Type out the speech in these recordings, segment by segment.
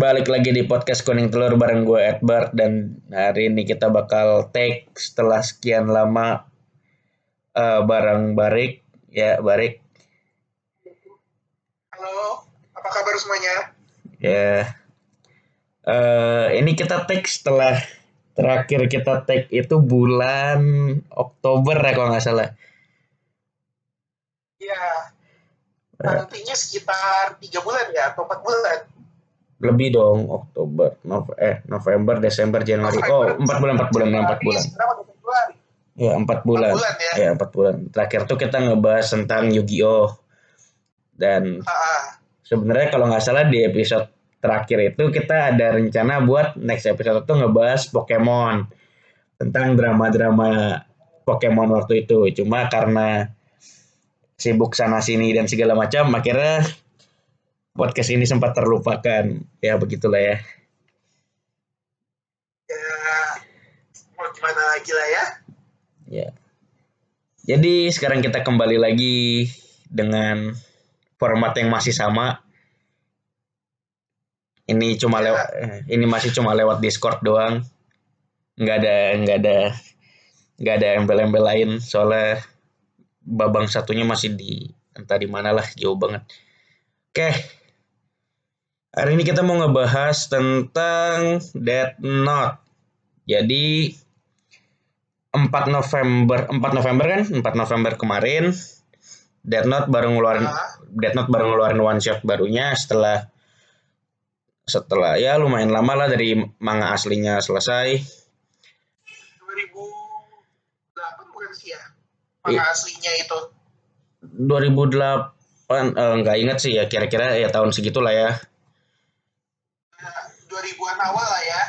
balik lagi di podcast kuning telur bareng gue Edward. Dan hari ini kita bakal take setelah sekian lama uh, bareng Barik. Ya Barik. Halo, apa kabar semuanya? ya. Uh, ini kita take setelah terakhir kita take itu bulan Oktober ya kalau nggak salah. Iya, nantinya sekitar tiga bulan ya atau empat bulan. Lebih dong Oktober Nov eh November Desember Januari. Oh empat bulan empat bulan empat bulan. udah Februari. ya empat bulan. bulan ya? ya empat bulan. Terakhir tuh kita ngebahas tentang Yu-Gi-Oh! Dan Ah, ah. sebenarnya kalau nggak salah di episode terakhir itu kita ada rencana buat next episode tuh ngebahas Pokemon. Tentang drama-drama Pokemon waktu itu. Cuma karena sibuk sana sini dan segala macam akhirnya podcast ini sempat terlupakan ya begitulah ya ya mau gimana lagi lah ya? Ya. Jadi sekarang kita kembali lagi dengan format yang masih sama. Ini cuma Ya. lewat ini masih cuma lewat Discord doang. Nggak ada nggak ada nggak ada embel-embel lain soalnya babang satunya masih di entah di mana lah jauh banget. Oke. Hari ini kita mau ngebahas tentang Death Note. Jadi 4 November 4 November kan 4 November kemarin Death Note baru ngeluarin Ah. Death Note baru ngeluarin one shot barunya setelah setelah ya lumayan lama lah dari manga aslinya selesai 2008 bukan sih ya? Iya. Manga aslinya itu. 2008 eh, nggak inget sih ya kira-kira ya tahun segitulah ya 2000-an awal lah ya.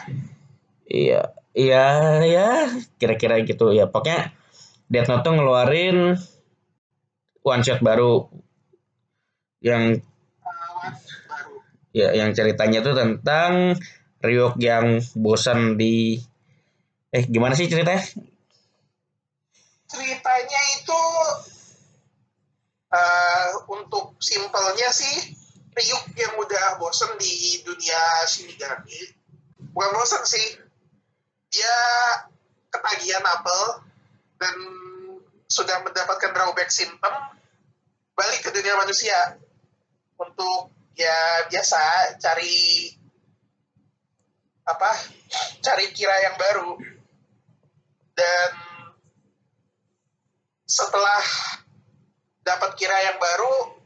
iya iya ya kira-kira gitu ya pokoknya Death Note tuh ngeluarin one shot baru yang baru. ya yang ceritanya tuh tentang Ryuk yang bosan di eh gimana sih ceritanya? Ceritanya itu eh, untuk simpelnya sih Ryuk yang udah bosen di dunia Shinigami bukan bosen sih. Dia ketagihan apel dan sudah mendapatkan drawback symptom balik ke dunia manusia. Untuk ya biasa cari apa cari kira yang baru. Dan setelah dapat kira yang baru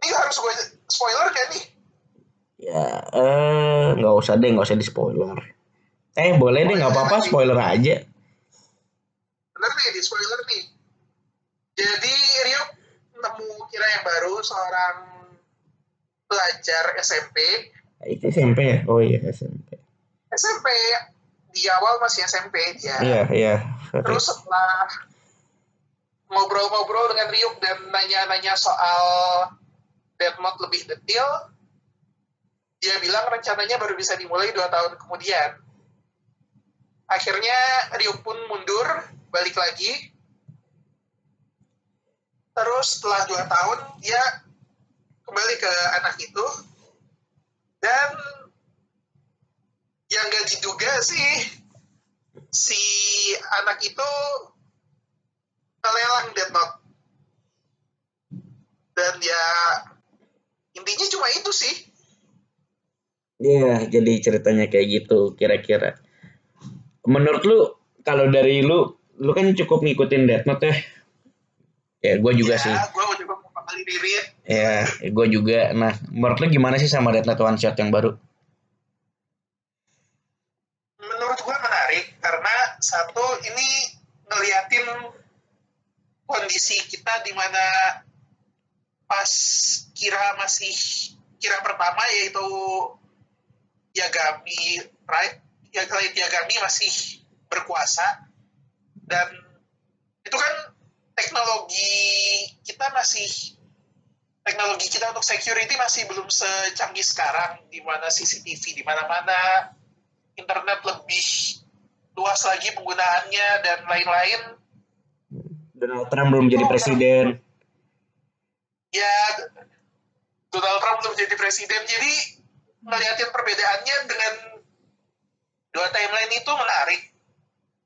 ini harus gue spoiler kan nih Ya eh nggak usah deh nggak usah di spoiler. Eh boleh deh nggak apa-apa spoiler aja. bener nih di spoiler nih jadi Ryuk nemu kira yang baru seorang pelajar SMP Itu SMP ya? Oh iya SMP. SMP di awal masih SMP dia Iya iya. terus setelah ngobrol-ngobrol dengan Ryuk dan nanya-nanya soal Death Note lebih detail dia bilang rencananya baru bisa dimulai dua tahun kemudian. Akhirnya Ryuk pun mundur balik lagi. Terus setelah dua tahun dia kembali ke anak itu. Dan yang gak diduga sih si anak itu melelang Death Note. Dan ya intinya cuma itu sih Iya jadi ceritanya kayak gitu kira-kira. Menurut lu kalau dari lu lu kan cukup ngikutin Death Note ya? Ya gue juga ya, sih. gue juga beberapa kali diri Ya gue juga. Nah menurut lu gimana sih sama Death Note one shot yang baru? menurut gue menarik karena satu ini ngeliatin kondisi kita di mana pas kira masih kira pertama yaitu Yagami right? Ya Yagami masih berkuasa. Dan itu kan teknologi kita masih teknologi kita untuk security masih belum secanggih sekarang di mana CCTV di mana-mana internet lebih luas lagi penggunaannya dan lain-lain. Donald Trump belum jadi presiden. Ya Donald Trump untuk jadi presiden. Jadi ngeliatin perbedaannya dengan dua timeline itu menarik.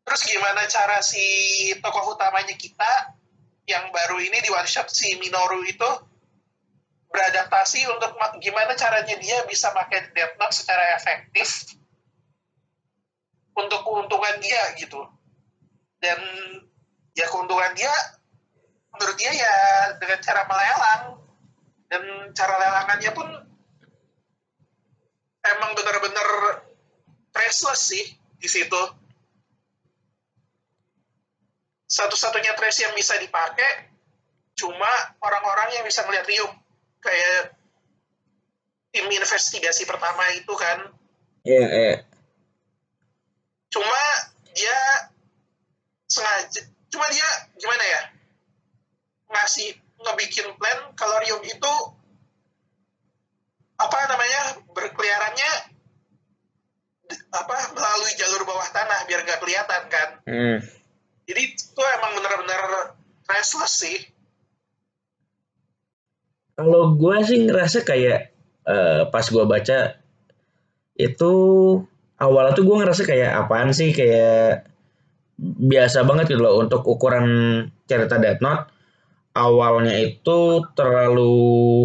Terus gimana cara si tokoh utamanya kita yang baru ini di one shot si Minoru itu beradaptasi untuk gimana caranya dia bisa pakai Death Note secara efektif untuk keuntungan dia gitu. Dan ya keuntungan dia menurut dia ya dengan cara melelang dan cara lelangannya pun emang benar-benar priceless sih di situ. Satu-satunya trace yang bisa dipakai cuma orang-orang yang bisa melihat Ryuk. Kayak tim investigasi pertama itu kan. Iya yeah, iya. Yeah. cuma dia sengaja cuma dia gimana ya ngasih ngebikin plan kalau Ryuk itu apa namanya berkeliarannya apa melalui jalur bawah tanah biar gak kelihatan kan? Hmm. Jadi itu emang benar-benar priceless sih. Kalau gue sih ngerasa kayak uh, pas gue baca itu awalnya tuh gue ngerasa kayak apaan sih kayak biasa banget gitu loh untuk ukuran cerita Death Note awalnya itu terlalu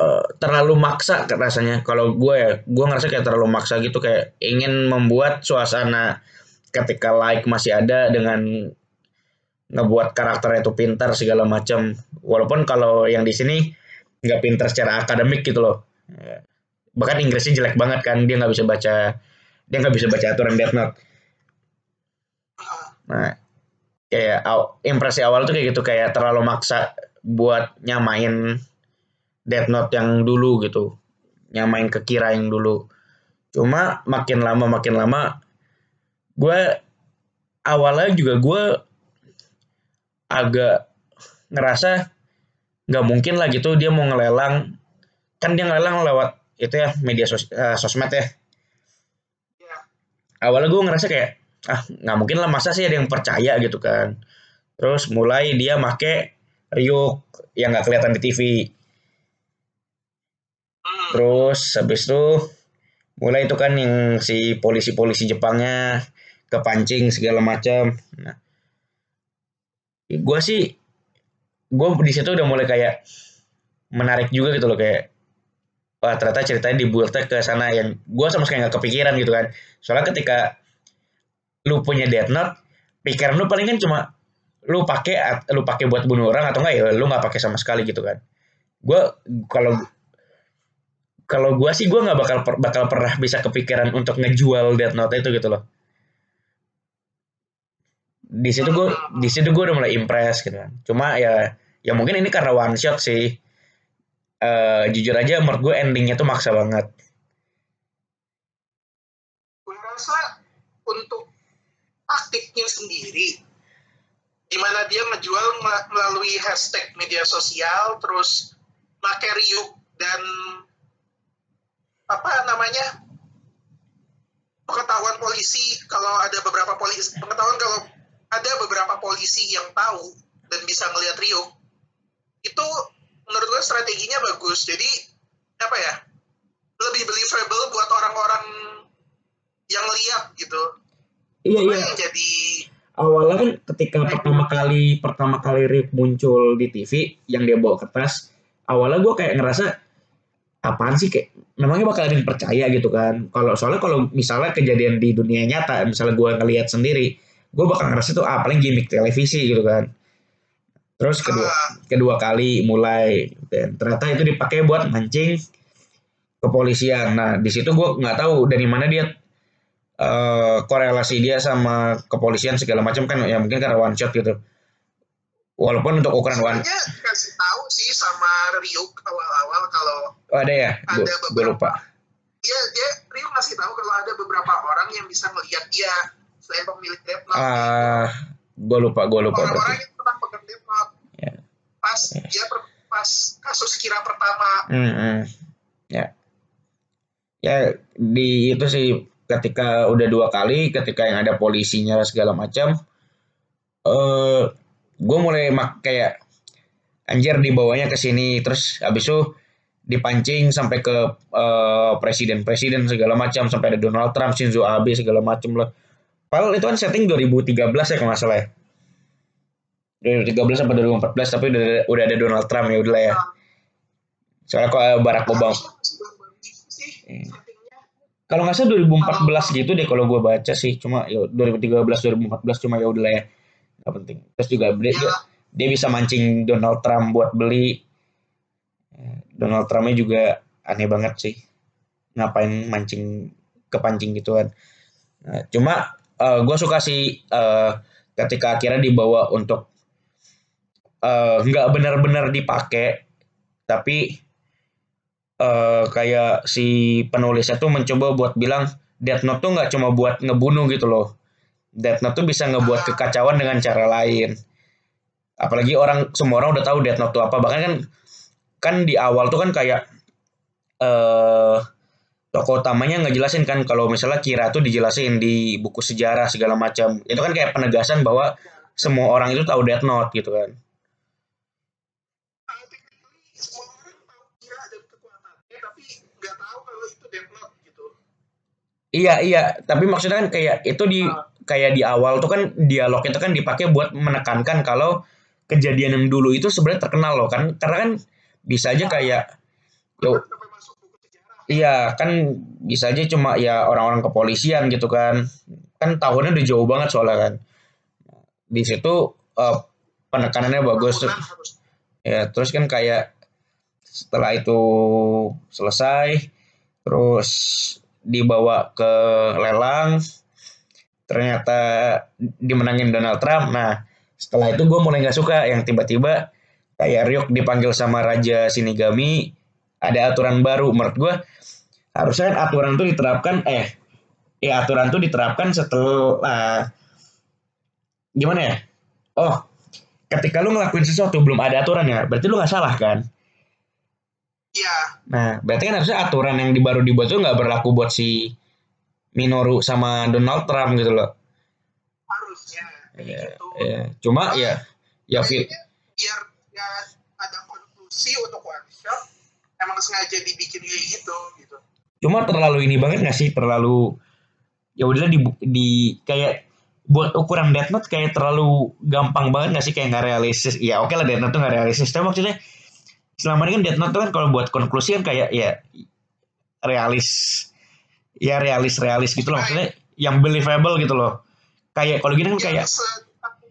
uh, terlalu maksa rasanya. Kalau gue ya gue ngerasa kayak terlalu maksa gitu kayak ingin membuat suasana ketika like masih ada dengan ngebuat karakter itu pintar segala macam. Walaupun kalau yang di sini nggak pintar secara akademik gitu loh. Bahkan Inggrisnya jelek banget kan dia nggak bisa baca dia nggak bisa baca aturan Death Note. Nah kayak impresi awal tuh kayak gitu kayak terlalu maksa buat nyamain Death Note yang dulu gitu nyamain ke Kira yang dulu. Cuma makin lama makin lama gue awalnya juga gue agak ngerasa nggak mungkin lah gitu dia mau ngelelang. Kan dia ngelelang lewat itu ya media sos uh, sosmed ya. Yeah. awalnya gue ngerasa kayak ah nggak mungkin lah masa sih ada yang percaya gitu kan. Terus mulai dia make Ryuk yang nggak kelihatan di TV hmm. terus habis itu mulai itu kan yang si polisi-polisi Jepangnya kepancing segala macam. Nah gue sih gue di situ udah mulai kayak menarik juga gitu loh kayak wah ternyata ceritanya dibuatnya ke sana yang gue sama sekali nggak kepikiran gitu kan. Soalnya ketika lu punya Death Note pikiran lu paling kan cuma lu pakai lu pakai buat bunuh orang atau enggak ya lu nggak pakai sama sekali gitu kan. Gue kalau kalau gue sih gue nggak bakal bakal pernah bisa kepikiran untuk ngejual Death Note itu gitu loh. Di situ gue di situ gue udah mulai impress gitu kan. Cuma ya ya mungkin ini karena one shot sih. Uh, jujur aja menurut gue endingnya tuh maksa banget gue rasa untuk aktifnya sendiri. Di mana dia ngejual melalui hashtag media sosial terus pakai Ryuk dan apa namanya pengetahuan polisi. Kalau ada beberapa polisi pengetahuan kalau ada beberapa polisi yang tahu dan bisa ngelihat Rio itu menurut gue strateginya bagus. Jadi apa ya lebih believable buat orang-orang yang lihat gitu iya iya. jadi awalnya kan ketika pertama kali pertama kali Rio muncul di TV yang dia bawa kertas awalnya gue kayak ngerasa apaan sih kayak memangnya bakal ada yang percaya gitu kan? Kalau soalnya kalau misalnya kejadian di dunia nyata misalnya gue ngelihat sendiri gue bakal ngerasa tuh ah paling gimmick televisi gitu kan. Terus kedua kedua kali mulai dan ternyata itu dipakai buat mancing kepolisian. Nah di situ gue nggak tahu dari mana dia uh, korelasi dia sama kepolisian segala macam kan ya mungkin karena one shot gitu walaupun untuk ukuran one kasih tahu sih sama Ryuk awal-awal kalau oh, ada ya gue lupa Iya, dia Ryuk ngasih tahu kalau ada beberapa orang yang bisa melihat dia selain pemilik Death Note. Ah, uh, gue lupa, gue lupa. Orang-orang yang tentang pegang Death Note. Yeah. Pas yeah. dia per, pas kasus kira pertama. Mm -hmm. Ya. Ya di itu sih ketika udah dua kali, ketika yang ada polisinya segala macam, eh uh, gue mulai mak kayak anjir dibawanya ke sini terus habis itu dipancing sampai ke uh, presiden-presiden segala macam sampai ada Donald Trump, Shinzo Abe segala macam lah. Padahal itu kan setting 2013 ya kalau nggak salah ya. 2013 sampai 2014 tapi udah, udah ada Donald Trump ya udahlah ya. Soalnya kok eh, Barack Obama. Kalau nggak salah 2014 gitu deh kalau gue baca sih. Cuma ya 2013 2014 cuma ya udahlah ya. Nggak penting. Terus juga dia, dia, dia bisa mancing Donald Trump buat beli. Donald Trumpnya juga aneh banget sih. Ngapain mancing kepancing gituan. Nah, cuma uh, eh, gue suka sih uh, ketika akhirnya dibawa untuk uh, nggak benar-benar dipakai tapi uh, kayak si penulisnya tuh mencoba buat bilang Death Note tuh nggak cuma buat ngebunuh gitu loh Death Note tuh bisa ngebuat kekacauan dengan cara lain apalagi orang semua orang udah tahu Death Note tuh apa bahkan kan kan di awal tuh kan kayak eh tokoh utamanya ngejelasin kan kalau misalnya Kira tuh dijelasin di buku sejarah segala macam. Itu kan kayak penegasan bahwa semua orang itu tahu Death Note gitu kan. Iya iya, tapi maksudnya kan kayak itu di kayak di awal tuh kan dialog itu kan dipakai buat menekankan kalau kejadian yang dulu itu sebenarnya terkenal loh kan. Karena kan bisa aja kayak yo iya kan bisa aja cuma ya orang-orang kepolisian gitu kan. Kan tahunnya udah jauh banget soalnya kan. Di situ uh, penekanannya bagus ya terus kan kayak setelah itu selesai terus dibawa ke lelang. Ternyata dimenangin Donald Trump. Nah setelah itu gue mulai nggak suka. Yang tiba-tiba kayak Ryuk dipanggil sama Raja Shinigami. Ada aturan baru. Menurut gue harusnya kan aturan itu diterapkan eh ya aturan itu diterapkan setelah gimana ya? Oh ketika lu ngelakuin sesuatu belum ada aturan ya berarti lu nggak salah kan Iya. Nah, berarti kan harusnya aturan yang baru dibuat itu nggak berlaku buat si Minoru sama Donald Trump gitu loh. Harusnya. Iya, gitu. ya. Cuma ya, ya fit. Biar ya ada konklusi untuk one shot emang sengaja dibikin kayak gitu gitu cuma terlalu ini banget gak sih terlalu ya udah di, di kayak buat ukuran Death Note kayak terlalu gampang banget gak sih kayak nggak realistis ya oke okay lah Death Note tuh nggak realistis tapi maksudnya selama ini kan Death Note tuh kan kalau buat konklusi kan kayak ya realis ya realis realis gitu loh. Maksudnya yang believable gitu loh. Kayak kalau gini kan kayak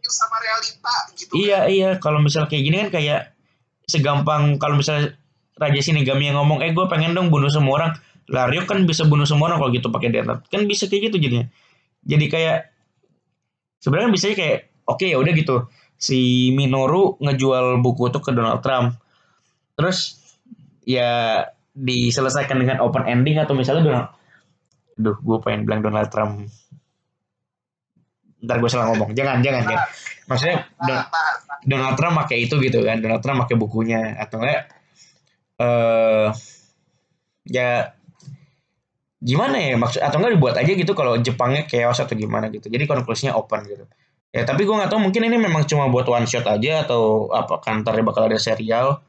sama realita gitu iya kan. iya kalau misalnya kayak gini kan kayak segampang kalau misalnya Raja Shinigami yang ngomong eh gue pengen dong bunuh semua orang. Lario kan bisa bunuh semua orang kalau gitu pakai Death kan bisa kayak gitu jadinya. Jadi kayak sebenarnya bisa kayak oke okay, ya udah gitu. Si Minoru ngejual buku itu ke Donald Trump terus ya diselesaikan dengan open ending atau misalnya Donald Duh, gue pengen bilang Donald Trump. Ntar gue salah ngomong. Jangan jangan jangan. Maksudnya Donald Trump pakai itu gitu kan. Donald Trump pakai bukunya. Atau enggak eh uh, ya gimana ya maksud atau enggak dibuat aja gitu kalau Jepangnya chaos atau gimana gitu. Jadi konklusinya open gitu. Ya tapi gue nggak tahu mungkin ini memang cuma buat one shot aja atau apa kantornya bakal ada serial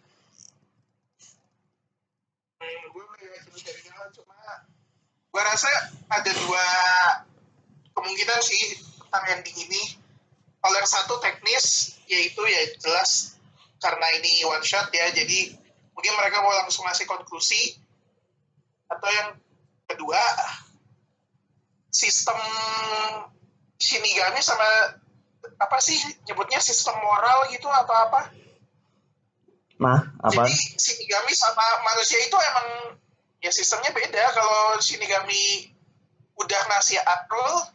gue rasa ada dua kemungkinan sih tentang ending ini kalau yang satu teknis yaitu ya jelas karena ini one shot ya jadi mungkin mereka mau langsung ngasih konklusi atau yang kedua sistem Shinigami sama apa sih nyebutnya sistem moral gitu atau apa? Nah, apa? Jadi Shinigami sama manusia itu emang ya sistemnya beda. Kalau Shinigami udah ngasih approval,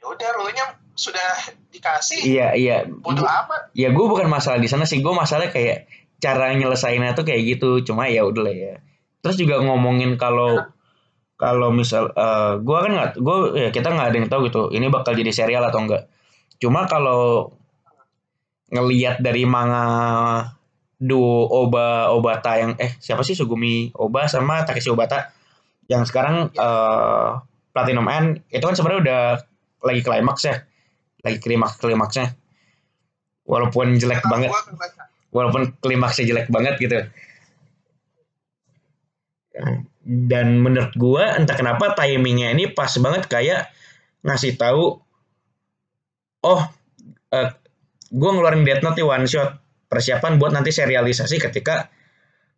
ya udah rule sudah dikasih. Iya iya. Bodo amat. ya gue bukan masalah di sana sih. Gue masalah kayak cara nyelesainnya tuh kayak gitu. Cuma ya udah lah ya. Terus juga ngomongin kalau kalau misal uh, eh, gue kan nggak gue ya kita nggak ada yang tahu gitu ini bakal jadi serial atau enggak. Cuma kalau ngelihat dari manga duo Oba Obata yang eh siapa sih? Sugumi Oba sama Takeshi Obata. Yang sekarang uh, Platinum End itu kan sebenarnya udah lagi klimaks ya. Lagi klimaks klimaksnya. Walaupun jelek Kalo banget. walaupun klimaksnya jelek banget gitu. Dan menurut gua entah kenapa timingnya ini pas banget kayak ngasih tahu oh uh, gua ngeluarin Death Note nih one shot persiapan buat nanti serialisasi ketika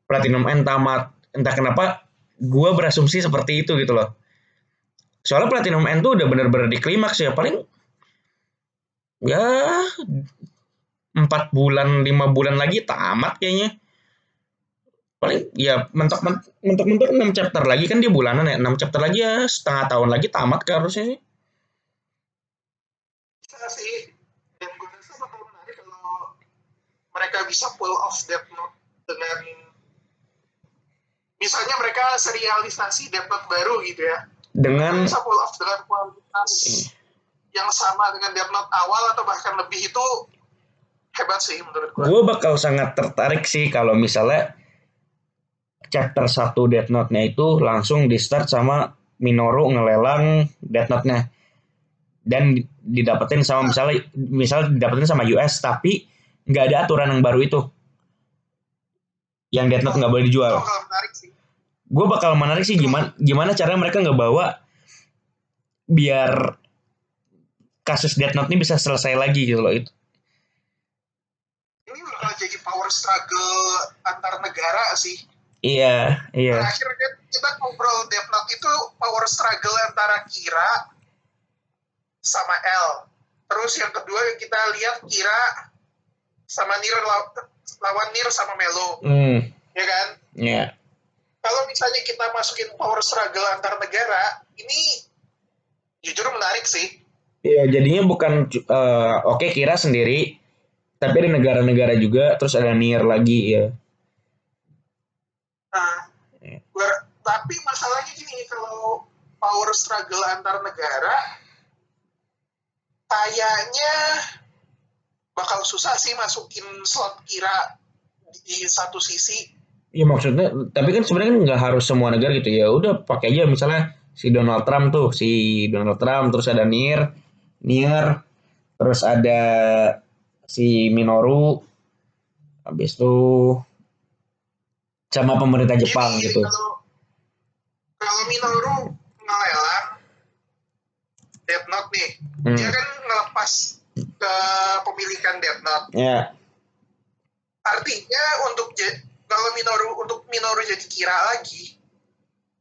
Platinum End tamat. Entah kenapa gua berasumsi seperti itu gitu loh. Soalnya Platinum End tuh udah bener-bener di klimaks ya paling ya empat bulan lima bulan lagi tamat kayaknya. Paling ya mentok mentok mentok enam chapter lagi kan dia bulanan ya enam chapter lagi ya setengah tahun lagi tamat kan harusnya. sih bisa sih dan gue rasa bakal menarik kalau mereka bisa pull off Death Note dengan misalnya mereka serialisasi Death Note baru gitu ya dengan bisa pull off dengan kualitas hmm. yang sama dengan Death Note awal atau bahkan lebih itu hebat sih menurut gue. Gue bakal sangat tertarik sih kalau misalnya chapter 1 Death Note-nya itu langsung di start sama Minoru ngelelang Death Note-nya dan didapetin sama misalnya misalnya didapetin sama US tapi nggak ada aturan yang baru itu yang Death Note nggak boleh dijual. Gue bakal menarik sih gimana gimana cara mereka nggak bawa biar kasus Death Note ini bisa selesai lagi gitu loh itu. Ini bakal jadi power struggle antar negara sih Iya, iya. Terakhir kan kita ngobrol Death Note itu power struggle antara Kira sama L. Terus yang kedua yang kita lihat Kira sama Nir lawan Nir sama Melo. Hmm. Ya kan? Iya. Yeah. Kalau misalnya kita masukin power struggle antar negara, ini jujur menarik sih. Iya, jadinya bukan uh, oke okay, Kira sendiri, tapi ada negara-negara juga, terus ada Nir lagi ya. Nah, ber, tapi masalahnya gini, kalau power struggle antar negara, kayaknya bakal susah sih masukin slot kira di satu sisi. Iya maksudnya, tapi kan sebenarnya kan nggak harus semua negara gitu ya. Udah pakai aja misalnya si Donald Trump tuh, si Donald Trump, terus ada Nier, Nier, terus ada si Minoru, habis itu sama pemerintah Jepang gitu. Kalau, kalau Minoru ngelelang Death Note nih, hmm. dia kan ngelepas ke pemilikan Death Note. Yeah. Artinya untuk kalau Minoru untuk Minoru jadi kira lagi,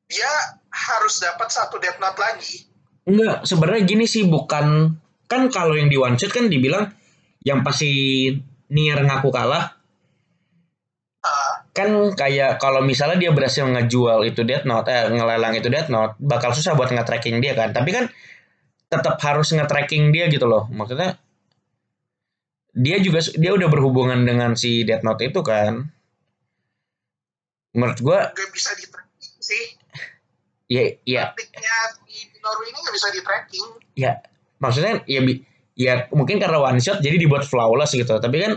dia harus dapat satu Death Note lagi. Enggak, sebenarnya gini sih bukan kan kalau yang di one shot kan dibilang yang pasti Nier ngaku kalah kan kayak kalau misalnya dia berhasil ngejual itu Death Note, eh, ngelelang itu Death Note, bakal susah buat nge-tracking dia kan. Tapi kan tetap harus nge-tracking dia gitu loh. Maksudnya dia juga dia udah berhubungan dengan si Death Note itu kan. Menurut gua gak bisa di tracking sih. Iya, iya. Tracking-nya di Minoru ini gak bisa di tracking. Ya, maksudnya ya ya mungkin karena one shot jadi dibuat flawless gitu. Tapi kan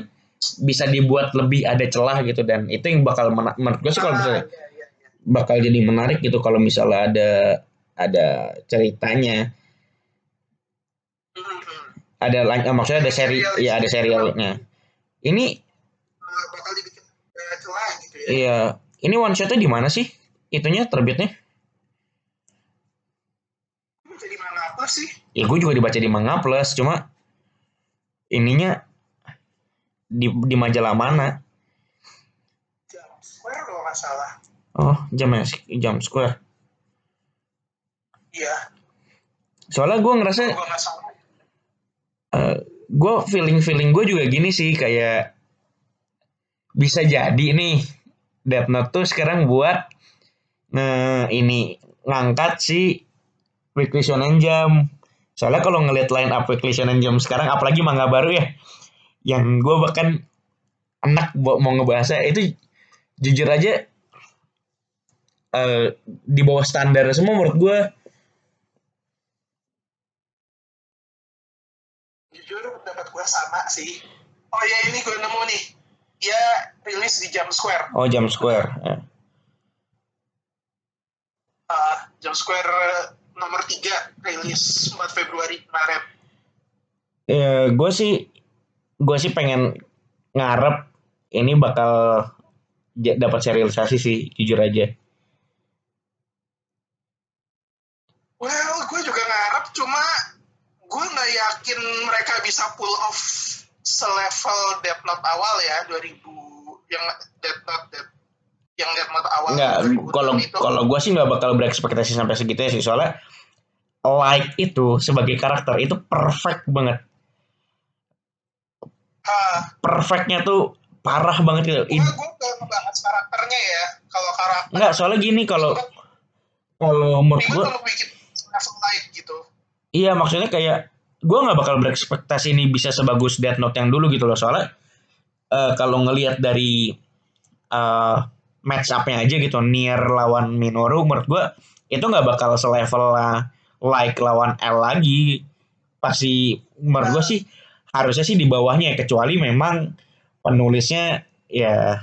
bisa dibuat lebih ada celah gitu dan itu yang bakal menurut gue sih kalau misalnya ah, iya, iya, iya. bakal jadi menarik gitu kalau misalnya ada ada ceritanya. Ada uh, maksudnya ada seri ya ada serialnya ini uh, bakal dibikin celah gitu ya iya ini one shotnya di mana sih itunya terbitnya di manga plus sih ya gue juga dibaca di manga plus cuma ininya di di majalah mana? Jam Square kalau nggak salah. Oh, jam jam Square. Iya. Soalnya gue ngerasa. Uh, gue feeling feeling gue juga gini sih kayak bisa jadi nih Death Note tuh sekarang buat nge ini ngangkat si Weekly Shonen Jump. Soalnya kalau ngeliat line up Weekly Shonen Jump sekarang apalagi manga baru ya yang gue bahkan enak mau ngebahasnya itu jujur aja uh, di bawah standar semua menurut gue jujur pendapat gue sama sih oh ya ini gue nemu nih dia rilis di Jam Square oh Jam Square ya. uh, Jam Square nomor 3 rilis 4 Februari kemarin ya gue sih gue sih pengen ngarep ini bakal dapat serialisasi sih jujur aja. Well, gue juga ngarep cuma gue nggak yakin mereka bisa pull off selevel Death Note awal ya 2000 yang Death Note Death yang Death Note awal. Enggak, kalau kalau gue sih nggak bakal berekspektasi sampai segitu ya sih soalnya Light itu sebagai karakter itu perfect banget. Ha. Perfectnya tuh parah banget gitu. Gue gue ngebahas karakternya ya. Kalau karakter. Enggak, soalnya gini kalau kalau menurut gue. gitu. Iya, maksudnya kayak gue nggak bakal berekspektasi ini bisa sebagus Death Note yang dulu gitu loh. Soalnya uh, kalau ngelihat dari uh, match up-nya aja gitu, Nier lawan Minoru, menurut gue itu nggak bakal selevel lah like lawan L lagi pasti menurut gue sih harusnya sih di bawahnya ya kecuali memang penulisnya ya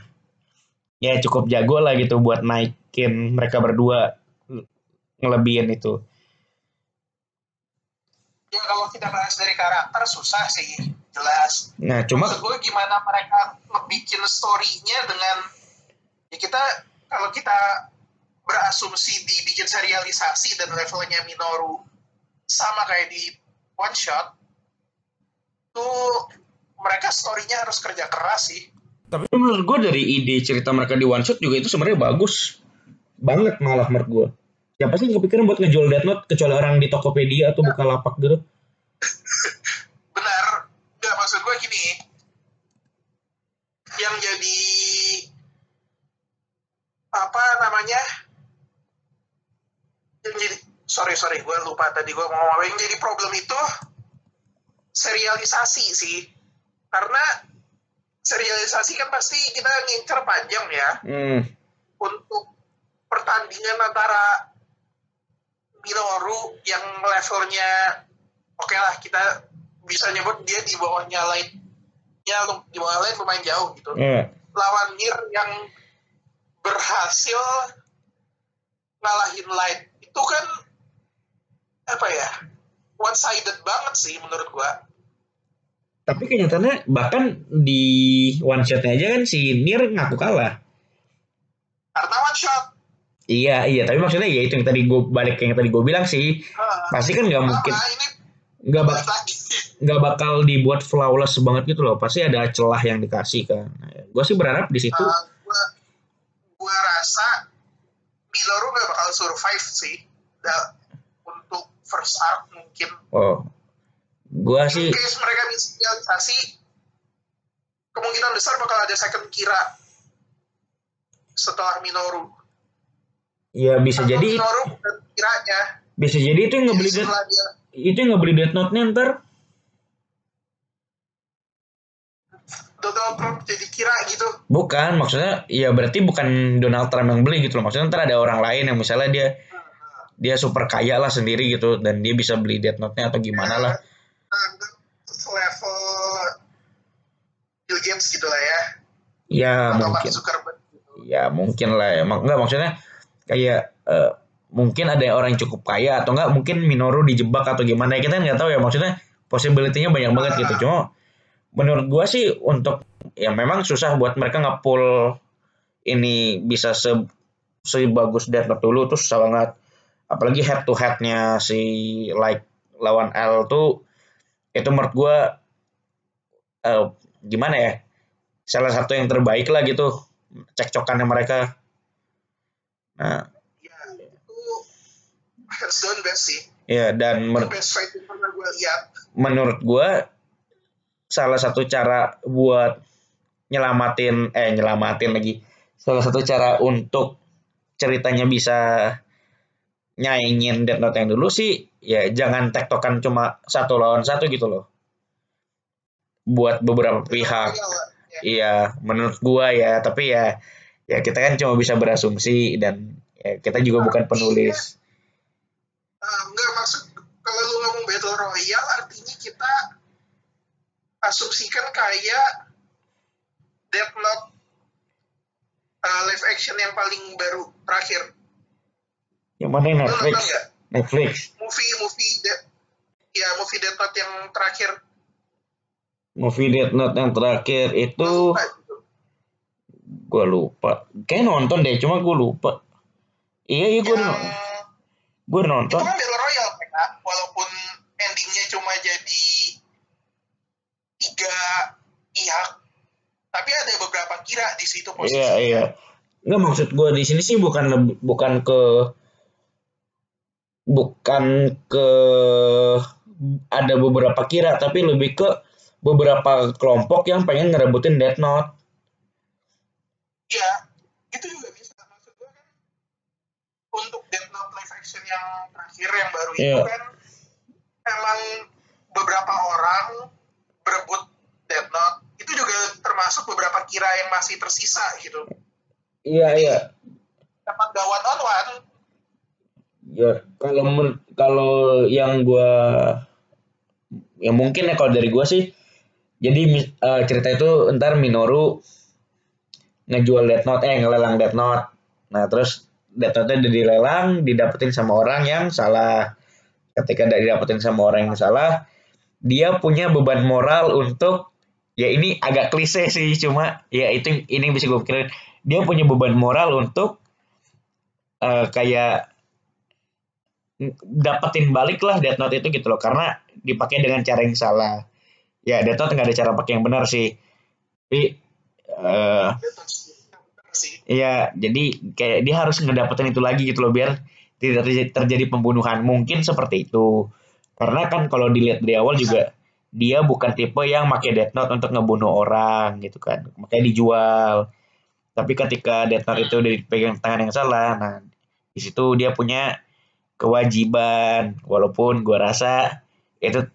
ya cukup jago lah gitu buat naikin mereka berdua ngelebihin itu. Ya kalau kita bahas dari karakter susah sih jelas. Nah cuma Maksud gue gimana mereka ngebikin story-nya dengan ya kita kalau kita berasumsi dibikin serialisasi dan levelnya Minoru sama kayak di one shot tuh mereka storynya harus kerja keras sih tapi menurut gue dari ide cerita mereka di one shot juga itu sebenarnya bagus banget malah menurut gue siapa sih kepikiran buat ngejual Death Note kecuali orang di Tokopedia atau buka lapak gitu? Benar. Nggak maksud gue gini. Yang jadi apa namanya? Yang jadi sorry sorry gue lupa tadi gue mau ngomong yang jadi problem itu serialisasi sih. Karena serialisasi kan pasti kita ngincer panjang ya. Hmm. untuk pertandingan antara Minoru yang levelnya oke okay lah kita bisa nyebut dia di bawahnya lain. Ya di bawah lain lumayan jauh gitu. Yeah. lawan Nir yang berhasil ngalahin Light. Itu kan apa ya one sided banget sih menurut gua. Tapi kenyataannya bahkan di one shotnya aja kan si Nir ngaku kalah. Karena one shot iya iya tapi maksudnya ya itu yang tadi gue balik yang tadi gue bilang sih uh, pasti kan nggak mungkin nggak bak nggak bakal dibuat flawless banget gitu loh pasti ada celah yang dikasih kan gue sih berharap di situ uh, gua rasa Minoru gak bakal survive sih da, untuk first arc mungkin. Oh, gua sih. case mereka bisa realisasi, kemungkinan besar bakal ada second kira setelah Minoru. Ya bisa Atau jadi. Kiranya. Bisa jadi itu yang ngebeli Death, itu yang ngebeli Death Note-nya ntar. Donald Trump jadi kira gitu. Bukan, maksudnya ya berarti bukan Donald Trump yang beli gitu loh. Maksudnya ntar ada orang lain yang misalnya dia dia super kaya lah sendiri gitu dan dia bisa beli Death Note-nya atau gimana lah. Level Bill Gates gitu lah ya. Ya atau mungkin. Gitu. Ya mungkin lah ya. Enggak maksudnya kayak uh, mungkin ada orang yang cukup kaya atau enggak mungkin Minoru dijebak atau gimana. Ya kita nggak tahu ya maksudnya possibility-nya banyak banget gitu. Cuma menurut gua sih untuk ya memang susah buat mereka ngepull ini bisa se sebagus Death Note dulu tuh susah banget. Apalagi head to headnya si like lawan L tuh itu menurut gue uh, gimana ya salah satu yang terbaik lah gitu cekcokannya mereka nah. Ya itu hands down best sih. Ya dan men best fight yang pernah gue lihat. menurut gue salah satu cara buat nyelamatin eh nyelamatin lagi. Salah satu cara untuk ceritanya bisa nyaingin Death Note yang dulu sih ya jangan tektokan cuma satu lawan satu gitu loh. Buat beberapa pihak. iya menurut gua ya tapi ya ya kita kan cuma bisa berasumsi dan ya kita juga bukan penulis uh, enggak maksud kalau lu ngomong battle royale artinya kita asumsikan kayak Death Note uh, live action yang paling baru terakhir yang mana yang Netflix? Netflix. Movie movie de- ya movie Death Note yang terakhir. Movie Death Note yang terakhir itu gue lupa. Kayak nonton deh cuma gue lupa. Iya iya gue yang gue itu nonton. Kan battle royale kan walaupun endingnya cuma jadi tiga pihak tapi ada beberapa kira di situ posisi iya iya. Nggak maksud gue di sini sih bukan bukan ke bukan ke ada beberapa kira tapi lebih ke beberapa kelompok yang pengen ngerebutin Death Note Iya, itu juga bisa. Maksud gue kan untuk Death Note live action yang terakhir yang baru itu Iya. kan emang beberapa orang berebut Death Note itu juga termasuk beberapa kira yang masih tersisa gitu. iya iya Dapat gawat on one. ya kalau men- kalau yang gua yang mungkin ya kalau dari gua sih jadi eh, cerita itu ntar Minoru ngejual Death Note eh ngelelang Death Note. Nah terus Death Note nya dilelang didapetin sama orang yang salah. Ketika didapetin sama orang yang salah dia punya beban moral untuk ya ini agak klise sih cuma ya itu ini yang bisa gue pikirin. Dia punya beban moral untuk eh, kayak dapetin balik lah Death Note itu gitu loh. Karena dipakai dengan cara yang salah. Ya Death Note nggak ada cara pakai yang benar sih sih. Iya, jadi kayak dia harus ngedapetin itu lagi gitu loh biar tidak terjadi, terjadi pembunuhan. Mungkin seperti itu. Karena kan kalau dilihat dari awal juga dia bukan tipe yang pakai Death Note untuk ngebunuh orang gitu kan. Makanya dijual. Tapi ketika Death Note itu udah dipegang tangan yang salah, nah di situ dia punya kewajiban walaupun gua rasa itu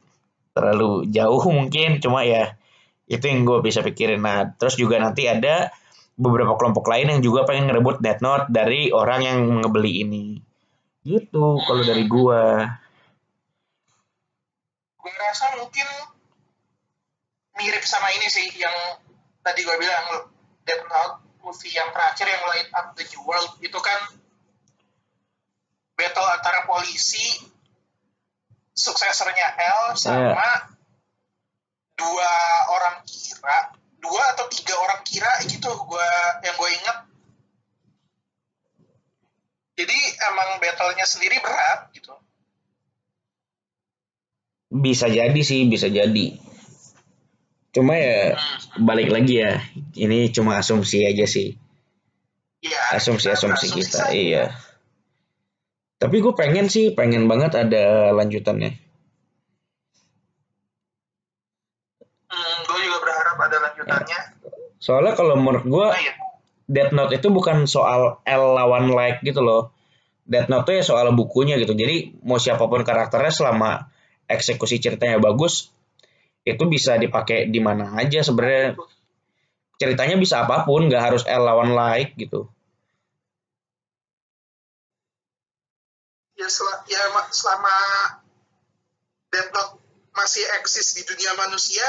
terlalu jauh mungkin cuma ya itu yang gue bisa pikirin. Nah terus juga nanti ada beberapa kelompok lain yang juga pengen ngerebut Death Note dari orang yang ngebeli ini. Gitu kalau dari gua. Gue rasa mungkin mirip sama ini sih yang tadi gue bilang Death Note movie yang terakhir yang Light Up the New World. Itu kan battle antara polisi suksesornya L sama dua orang kira dua atau tiga orang kira gitu gua yang gue inget jadi emang battlenya sendiri berat gitu. Bisa jadi sih bisa jadi. Cuma ya balik lagi ya ini cuma asumsi aja sih. Ya asumsi asumsi asumsi kita iya. Tapi gue pengen sih pengen banget ada lanjutannya Hmm, gue juga berharap ada lanjutannya. Soalnya kalau menurut gue Oh iya. Death Note itu bukan soal L lawan like gitu loh. Death Note itu ya soal bukunya gitu. Jadi mau siapa pun karakternya selama eksekusi ceritanya bagus, itu bisa dipakai di mana aja sebenarnya. Ceritanya bisa apa pun, nggak harus L lawan like gitu. Ya, sel- ya ma- selama Death Note masih eksis di dunia manusia,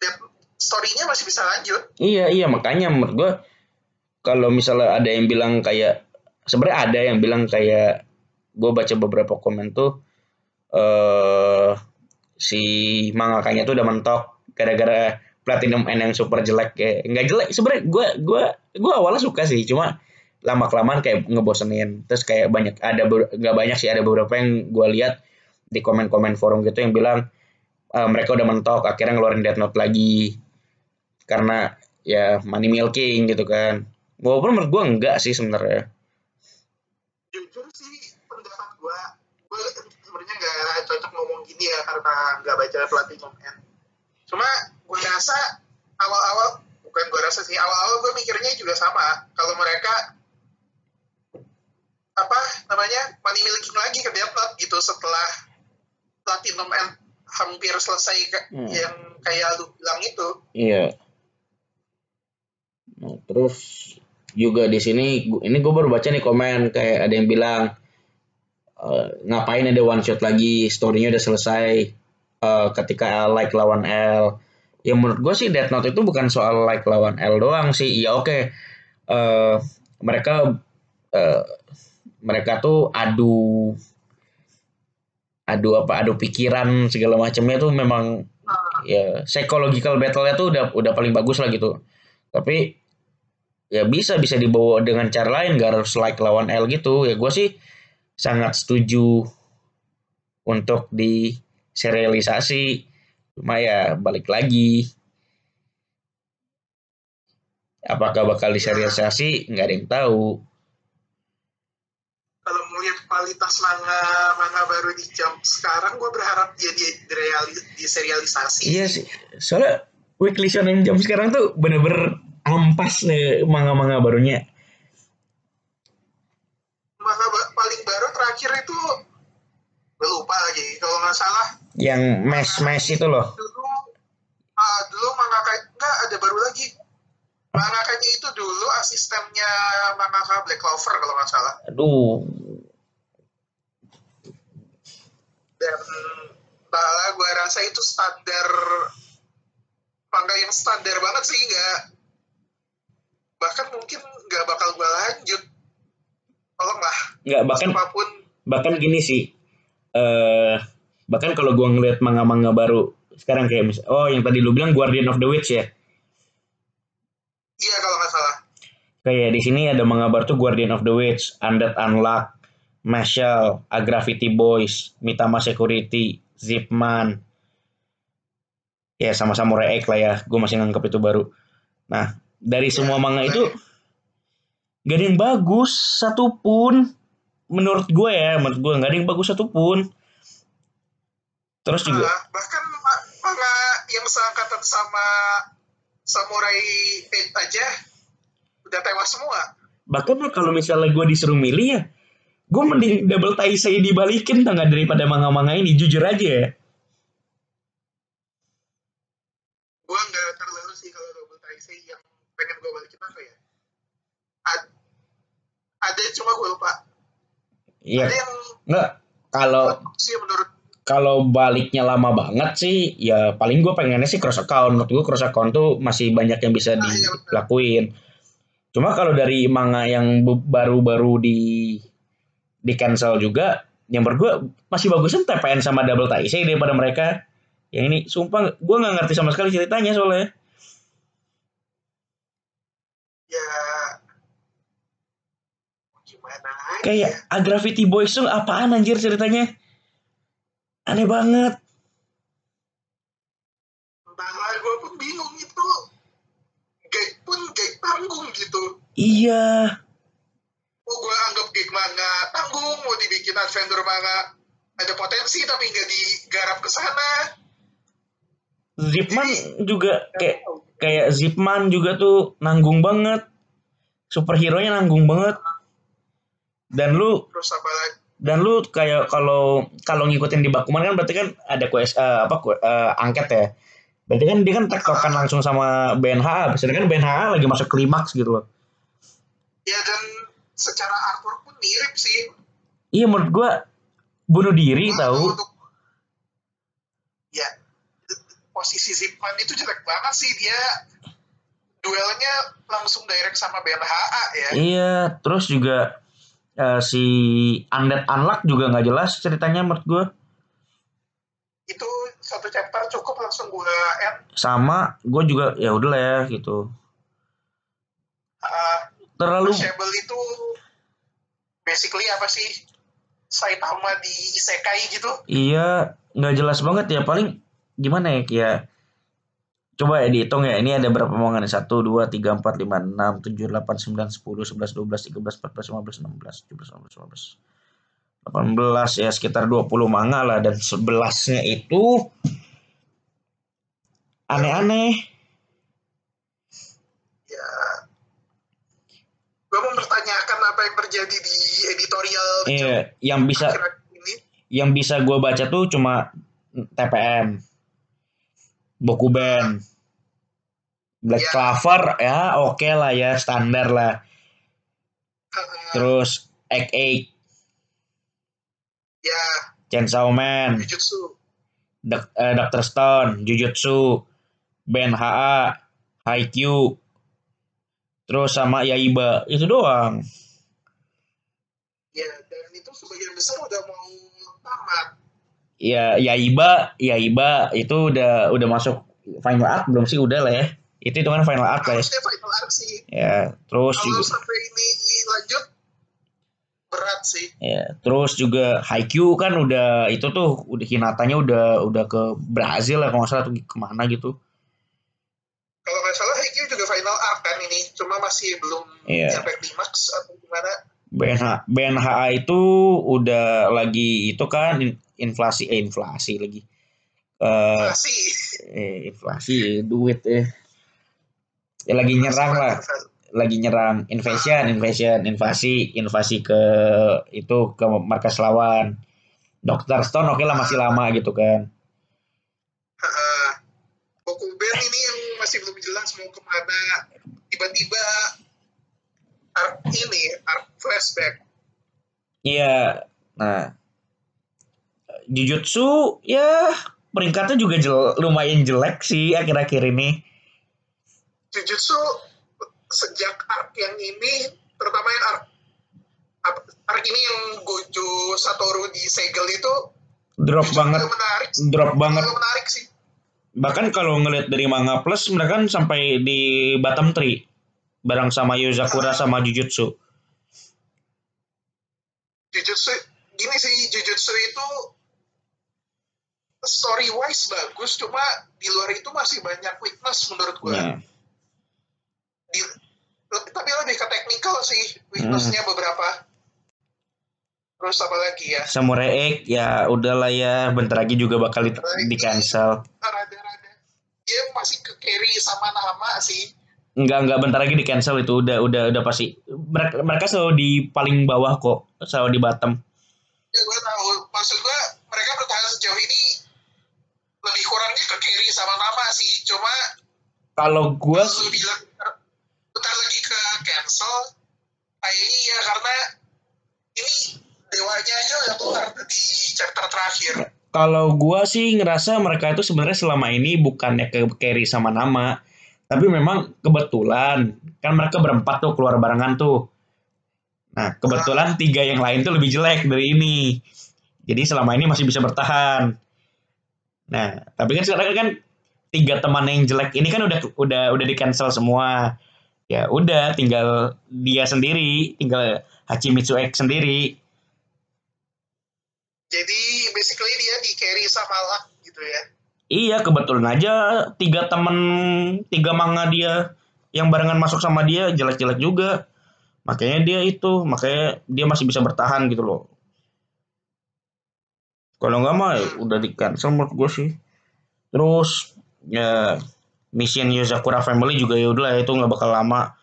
Death story-nya masih bisa lanjut. Iya iya makanya menurut gue kalau misalnya ada yang bilang kayak sebenarnya ada yang bilang kayak gue baca beberapa komen tuh eh si mangakanya tuh udah mentok gara-gara Platinum N yang super jelek kayak nggak jelek. Sebenarnya gue gue gue awalnya suka sih cuma lama kelamaan kayak ngebosenin. Terus kayak banyak ada nggak banyak sih ada beberapa yang gue lihat di komen-komen forum gitu yang bilang eh, mereka udah mentok akhirnya ngeluarin Death Note lagi karena ya money milking gitu kan walaupun menurut gue enggak sih sebenarnya Jujur sih pendapat gue, gue sebenarnya nggak cocok ngomong gini ya karena nggak baca Platinum N. Cuma gue rasa awal-awal, bukan gue rasa sih, awal-awal gue mikirnya juga sama. Kalau mereka apa namanya money milking lagi ke Note gitu setelah Platinum N hampir selesai ke- Hmm. yang kayak lu bilang itu. Iya. Nah, terus juga di sini ini gue baru baca nih komen kayak ada yang bilang eh, ngapain ada one shot lagi storynya udah selesai eh, ketika L like lawan L. Ya menurut gue sih Death Note itu bukan soal like lawan L doang sih. Ya oke. Eh, mereka eh, mereka tuh adu adu apa adu pikiran segala macamnya tuh memang Nah, ya psychological battle-nya tuh udah udah paling bagus lah gitu. Tapi ya bisa bisa dibawa dengan cara lain gak harus like lawan L gitu. Ya gue sih sangat setuju untuk di serialisasi cuma ya balik lagi. Apakah bakal diserialisasi? Nggak ada yang tahu. Kalau melihat kualitas manga manga baru di jam sekarang gue berharap dia di, di serialisasi iya sih. Soalnya weekly shonen jam sekarang tuh bener-bener ampas nih manga-manga barunya. Manga paling baru terakhir itu lupa lagi kalau nggak salah. Yang mes mes itu loh. Dulu, uh, dulu manga kayak enggak ada baru lagi. Manga kayaknya itu dulu asistennya mangaka Black Clover kalau nggak salah. Aduh. Dan malah gue rasa itu standar manga yang standar banget sih nggak bahkan mungkin nggak bakal gue lanjut. Tolonglah nggak bahkan apa pun bahkan gini sih uh, bahkan kalau gue ngeliat manga-manga baru sekarang kayak mis oh yang tadi lu bilang Guardian of the Witch ya? Iya kalau nggak salah. Kayak di sini ada manga baru tuh Guardian of the Witch Undead Unlock Marshall, A Gravity Boys, Mitama Security, Zipman, ya sama Samurai X lah ya, gue masih nganggap itu baru. Nah, dari semua manga itu gak ada yang bagus satupun. Menurut gue ya menurut gue gak ada yang bagus satupun. Terus juga uh, bahkan manga yang seangkatan sama samurai Eight aja udah tewas semua. Bahkan kalau misalnya gue disuruh milih ya gue mending double taisei dibalikin tengah daripada manga-manga ini jujur aja ya gue nggak terlalu sih kalau double taisei yang pengen gue balikin apa ya? Ad, ada cuma gue lupa. Iya. Ada yang nggak kalau sih menurut kalau baliknya lama banget sih ya paling gue pengennya sih cross account. Menurut gue cross account tuh masih banyak yang bisa nah, dilakuin. Iya cuma kalau dari manga yang baru-baru di di cancel juga yang berdua masih bagusan TPN sama Double Taisei daripada mereka. Yang ini sumpah gue nggak ngerti sama sekali ceritanya soalnya ya gimana kayak A Gravity Boys tuh apaan anjir ceritanya? Aneh banget. Entahlah gue pun bingung itu. Gag pun gag tanggung gitu. Iya. Oh gue anggap gag manga tanggung mau dibikin adventure manga ada potensi tapi nggak digarap ke sana. Zipman juga kayak kayak Zipman juga tuh nanggung banget. Superhero nya nanggung banget dan lu terus apa lagi? dan lu kayak kalau kalau ngikutin di Bakuman kan berarti kan ada kues uh, apa uh, angket ya? Berarti kan dia kan tektokan langsung sama BNH sedangkan BNH lagi masuk klimaks gitu loh. Ya dan secara artwork pun mirip sih. Iya menurut gua bunuh diri nah, tahu. untuk ya posisi Zipman itu jelek banget sih. Dia duelnya langsung direct sama BNHA ya. Iya, terus juga uh, si Undead Unlock juga nggak jelas ceritanya menurut gue. Itu satu chapter cukup langsung gue end. Sama, gue juga ya udah lah ya gitu. Uh, Terlalu. itu basically apa sih? Saitama di isekai gitu? Iya, nggak jelas banget ya paling gimana ya ya coba ya dihitung ya ini ada berapa omongan satu dua tiga empat lima enam tujuh delapan sembilan sepuluh sebelas dua belas tiga belas empat belas lima belas enam belas tujuh belas delapan belas lima belas delapan belas ya sekitar dua puluh manga lah dan sebelasnya itu aneh-aneh ya gue mempertanyakan apa yang terjadi di editorial iya yang bisa ini. yang bisa gue baca tuh cuma TPM Boku Band. Black ya. Clover ya oke okay lah ya standar lah. Terus Egg Egg. Ya. Chainsaw Man. Jujutsu. Dok, eh, Dr. Stone, Jujutsu, Ben HA, Haikyuu, terus sama Yaiba itu doang. Ya dan itu sebagian besar udah mau tamat ya ya Iba ya Iba itu udah udah masuk final art belum sih udah lah ya itu itu kan final arc lah ya. final sih Ya, terus kalau juga sampai ini lanjut berat sih ya, terus juga Haikyuu kan udah itu tuh udah Hinatanya udah udah ke Brazil lah kalau nggak salah tuh ke mana gitu. kalau nggak salah Haikyuu juga final arc kan ini cuma masih belum Iya. sampai klimaks atau gimana BNH, BNHA itu udah lagi itu kan in- inflasi eh inflasi lagi. Eh masih eh, inflasi duit eh. Ya lagi nyerang lah, lagi nyerang invasion, invasion, invasi, invasi ke itu ke markas lawan. Dr. Stone oke lah masih lama gitu kan. Heeh. Bokuben ini yang masih belum jelas mau ke mana tiba-tiba arc ini arc flashback Iya. Nah, Jujutsu ya peringkatnya juga jel- lumayan jelek sih akhir-akhir ini. Jujutsu sejak arc yang ini terutama yang arc arc ini yang Gojo Satoru di segel itu Drop banget, menarik drop banget. Menarik sih. Bahkan kalau ngelihat dari manga plus mereka kan sampai di bottom 3 bareng sama Yozakura sama Jujutsu. Jujutsu gini sih Jujutsu itu story wise bagus cuma di luar itu masih banyak weakness menurut gue Nah, di, tapi lebih ke teknikal sih weaknessnya beberapa. Terus apa lagi ya? Samurai X ya udahlah ya bentar lagi juga bakal di, di cancel. rada-rada. Dia masih ke carry sama nama sih. Enggak enggak bentar lagi di cancel itu udah udah udah pasti. Mereka, mereka selalu di paling bawah kok, selalu di bottom. ya gue tahu. Maksud gue mereka bertahan sejauh ini lebih kurangnya ke carry sama nama sih. Cuma Kalau bilang bentar, lagi ke cancel kayaknya ya karena ini dewanya aja udah keluar di chapter terakhir kalau gua sih ngerasa mereka itu sebenarnya selama ini bukannya ke carry sama nama, tapi memang kebetulan kan mereka berempat tuh keluar barengan tuh. Nah, kebetulan tiga yang lain tuh lebih jelek dari ini. Jadi selama ini masih bisa bertahan. Nah, tapi kan sekarang kan tiga teman yang jelek ini kan udah udah udah di cancel semua. Ya udah, tinggal dia sendiri, tinggal Hachimitsu X sendiri. jadi basically dia di carry sama luck gitu ya Iya, kebetulan aja tiga temen, tiga manga dia yang barengan masuk sama dia jelek-jelek juga. Makanya dia itu, makanya dia masih bisa bertahan gitu loh. Kalau nggak mah ya udah di cancel menurut gue sih. Terus ya mission Yozakura Family juga ya udah itu nggak bakal lama.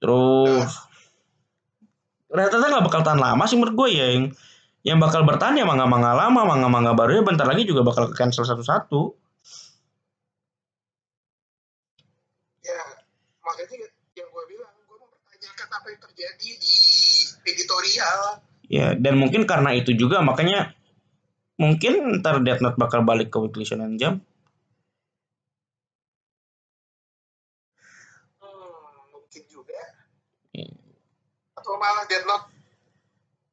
Terus ternyata nggak bakal tahan lama sih menurut gue ya yang yang bakal bertahan ya manga-manga lama, manga-manga baru ya bentar lagi juga bakal ke cancel satu-satu. ya makanya yang gue bilang gue mempertanyakan apa yang terjadi di editorial Ya, dan mungkin karena itu juga makanya mungkin ntar Death Note bakal balik ke Weekly Shonen Jump. hmm, mungkin juga Hmm. Atau malah Deadlock.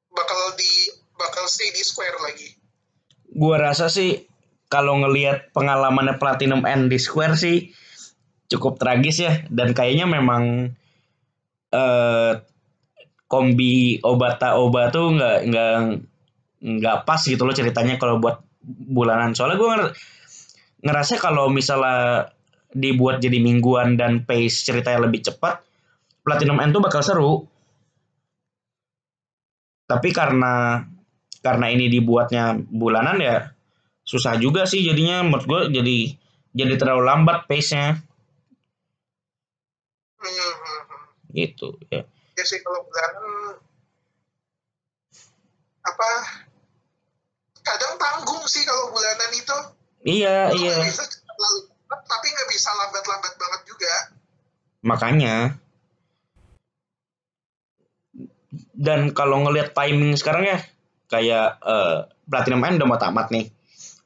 Bakal di bakal stay di Square lagi. Gua rasa sih kalau ngelihat pengalamannya Platinum End di Square sih cukup tragis ya. Dan kayaknya memang eh kombi Obata Oba tuh nggak nggak nggak pas gitu loh ceritanya kalau buat bulanan. Soalnya gue ngerasa kalau misalnya dibuat jadi mingguan dan pace ceritanya lebih cepat Platinum End tuh bakal seru tapi karena karena ini dibuatnya bulanan ya susah juga sih jadinya. Menurut gue jadi jadi terlalu lambat pace-nya. Hmm, hmm, hmm. gitu ya. Ya sih kalau bulanan apa kadang tanggung sih kalau bulanan itu. Iya iya. bisa tapi nggak bisa lambat-lambat banget juga. Makanya dan kalau ngelihat timing sekarang ya kayak eh, Platinum End udah mau tamat nih.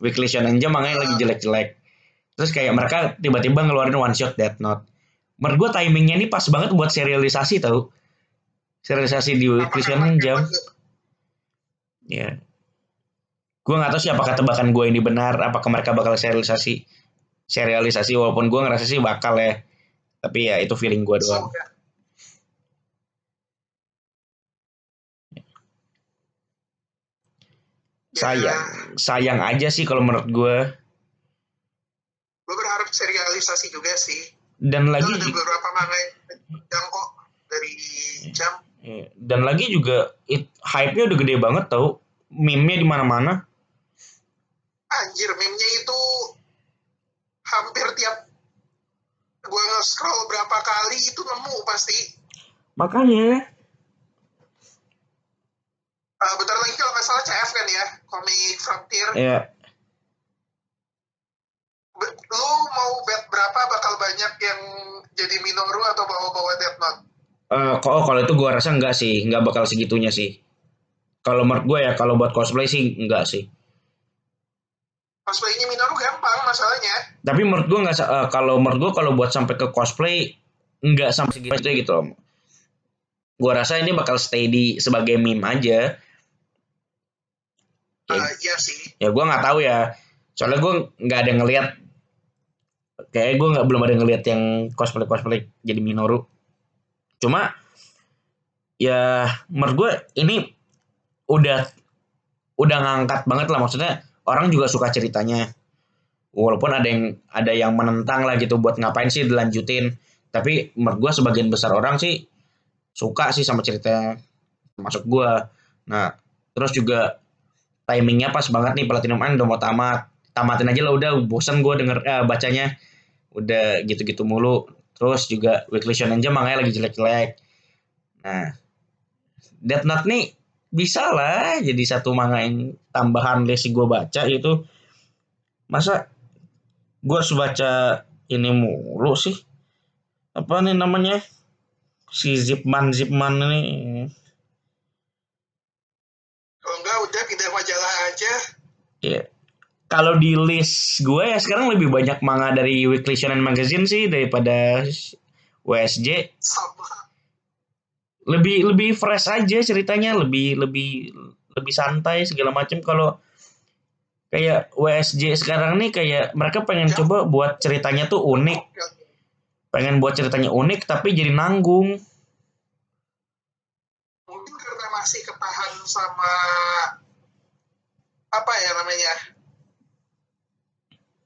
Weekly Shonen Jump makanya lagi jelek-jelek. Terus kayak mereka tiba-tiba ngeluarin one shot Death Note menurut gue timingnya ini pas banget buat serialisasi tau. Serialisasi di Weekly Shonen Jump ya gue nggak tahu sih apakah tebakan gue ini benar apakah mereka bakal serialisasi serialisasi walaupun gue ngerasa sih bakal ya. Tapi ya itu feeling gue doang. Sayang. Sayang aja sih kalau menurut gue gue berharap serialisasi juga sih. Dan lagi Itu ada beberapa manga yang kok dari jam. Iya. dan lagi juga it, hype-nya udah gede banget tau. Meme-nya di mana-mana. Anjir meme-nya itu hampir tiap gue nge-scroll berapa kali itu nemu pasti. Makanya uh, bentar lagi kalau nggak salah CF kan ya komik Frontier. Ya Be- lu mau bet berapa bakal banyak yang jadi Minoru atau bawa-bawa Death Note? Eh kok kalau itu gue rasa enggak sih nggak bakal segitunya sih. Kalau menurut gue ya kalau buat cosplay sih enggak sih. Cosplaynya Minoru gampang masalahnya. Tapi menurut gue nggak eh, kalau menurut gue kalau buat sampai ke cosplay nggak sampai segitu aja gitu loh gue rasa ini bakal stay di sebagai meme aja uh, ya, iya sih. Ya gue nggak tahu ya. Soalnya gue nggak ada ngelihat. Kayak gue nggak belum ada ngelihat yang cosplay cosplay jadi Minoru. Cuma ya menurut gue ini udah udah ngangkat banget lah. Maksudnya orang juga suka ceritanya. Walaupun ada yang ada yang menentang lah gitu buat ngapain sih dilanjutin. Tapi menurut gue sebagian besar orang sih suka sih sama ceritanya. Termasuk gue nah terus juga timingnya pas banget nih Platinum End udah mau tamat. Tamatin aja lah udah bosan gue denger eh, bacanya. Udah gitu-gitu mulu. Terus juga Weekly Shonen Jump makanya lagi jelek-jelek. Nah Death Note nih bisa lah jadi satu manga yang tambahan lesi gue baca itu. Masa gue harus baca ini mulu sih? Apa nih namanya? Si Zipman Zipman ini. Kalau enggak udah pindah aja ya kalau di list gue ya sekarang lebih banyak manga dari Weekly Shonen Magazine sih daripada WSJ sama. Lebih lebih fresh aja ceritanya lebih lebih lebih santai segala macam kalau kayak WSJ sekarang nih kayak mereka pengen Ya. coba buat ceritanya tuh unik. Pengen buat ceritanya unik tapi jadi nanggung. Mungkin karena masih ketahan sama apa ya namanya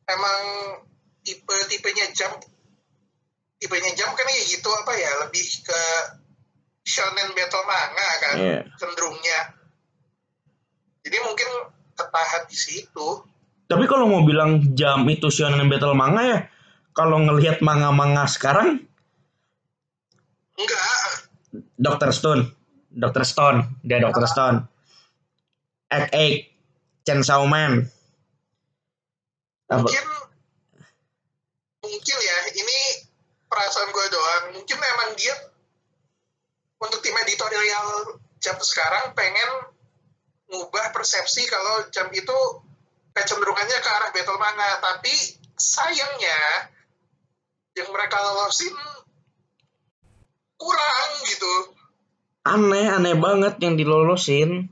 emang tipe tipenya jam tipenya jam kan ya gitu apa ya lebih ke shonen battle manga kan Iya. cenderungnya jadi mungkin ketahan di situ tapi kalau mau bilang jam itu shonen battle manga ya kalau ngelihat manga-manga sekarang enggak Dr. Stone Dr. Stone dia Dr. Stone Egg Egg Chainsaw Man apa? Mungkin mungkin ya ini perasaan gue doang. Mungkin emang dia untuk tim editorial jam sekarang pengen ngubah persepsi kalau jam itu kecenderungannya ke arah battle manga. Tapi sayangnya yang mereka lolosin kurang gitu. Aneh aneh banget yang dilolosin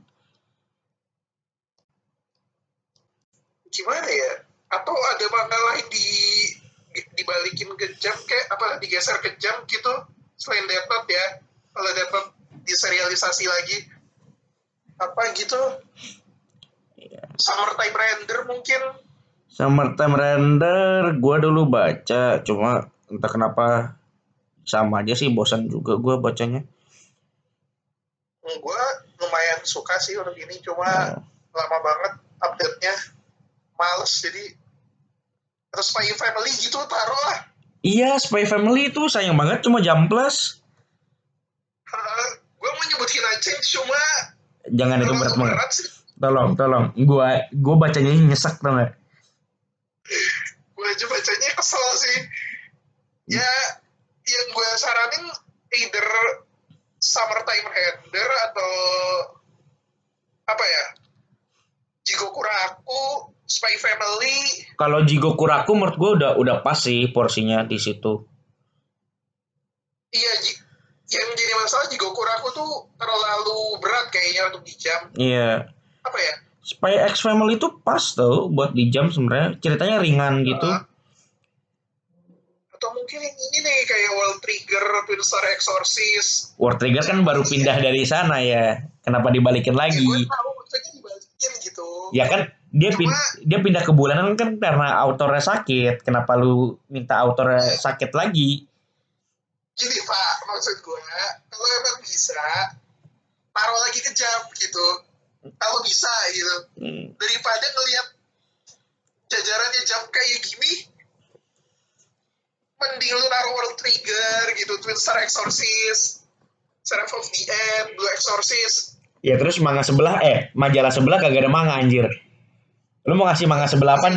gimana ya? Atau ada manga lain di di- dibalikin ke jam kayak apa digeser ke jam gitu? Selain Death Note ya kalau Death Note diserialisasi lagi apa gitu? Summertime Render mungkin. Summertime Render gua dulu baca cuma entah kenapa sama aja sih bosan juga gua bacanya. Gue lumayan suka sih untuk ini cuma Nah, lama banget update-nya males jadi terus Spy Family gitu taruh lah iya Spy Family itu sayang banget cuma jam plus. Gue mau nyebut Hinachin cuma jangan itu berat banget. berat sih. Tolong tolong. Gua gua bacanya nyesek tau gak gue aja bacanya kesel sih. Ya yang gue saranin either summertime render atau apa ya Jigoku Raku Spy Family. Kalau Jigo Kuraku menurut gua udah udah pas sih porsinya di situ. Iya yang jadi masalah Jigoku Raku tuh terlalu berat kayaknya untuk di jam iya. Apa ya? Spy X Family itu pas tau buat di jam sebenarnya. Ceritanya ringan gitu. Uh, mungkin yang ini nih kayak World Trigger, Twin Star Exorcist. War Trigger kan baru pindah dari sana ya. Kenapa dibalikin Ya, gue lagi? tahu. Maksudnya dibalikin gitu. Ya kan dia pin- Cuma- dia pindah ke bulanan kan karena autornya sakit. Kenapa lu minta autornya sakit lagi? Gini Pak, maksud gue, kalau emang bisa, taruh lagi ke jam gitu. Kalau bisa gitu. Hmm, Daripada ngelihat jajarannya jam kayak gini, mending lu naruh World Trigger gitu, Twin Star Exorcist, Seraph of the End, Blue Exorcist. Ya terus manga sebelah eh majalah sebelah kagak ada manga anjir. Lu mau ngasih manga sebelah apa?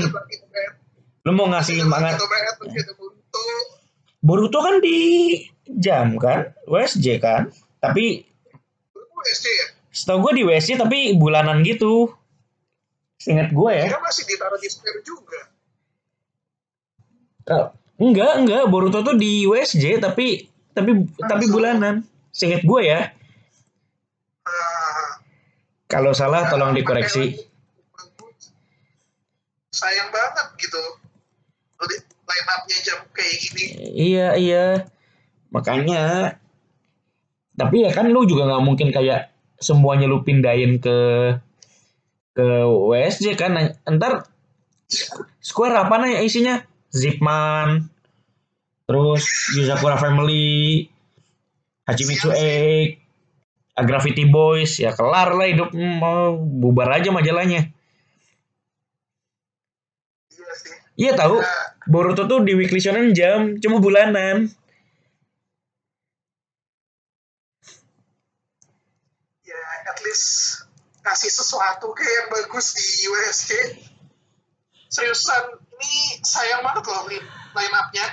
Lu mau ngasih manga Boruto. Kan di jam kan? WSJ kan? Tapi ya? setahu gue di WSJ tapi bulanan gitu. Seingat gue ya. Kira masih ditaruh di Square juga. Eh, enggak, enggak. Boruto tuh di WSJ tapi tapi tapi bulanan. Seingat gue ya. Kalau salah tolong dikoreksi. Sayang banget gitu. Line up-nya jam kayak gini. Iya, iya. Makanya tapi ya kan lu juga nggak mungkin kayak semuanya lu pindahin ke ke WSJ kan ntar Square apa nih isinya Zipman terus Yuzakura Family Hachimitsu Eight A Graffiti Boys ya kelar lah hidup mau bubar aja majalahnya Iya sih. iya tahu Ya, Boruto tuh di weekly shonen jam cuma bulanan ya at least kasih sesuatu kayak yang bagus di USG. Seriusan, ini sayang banget loh line up-nya.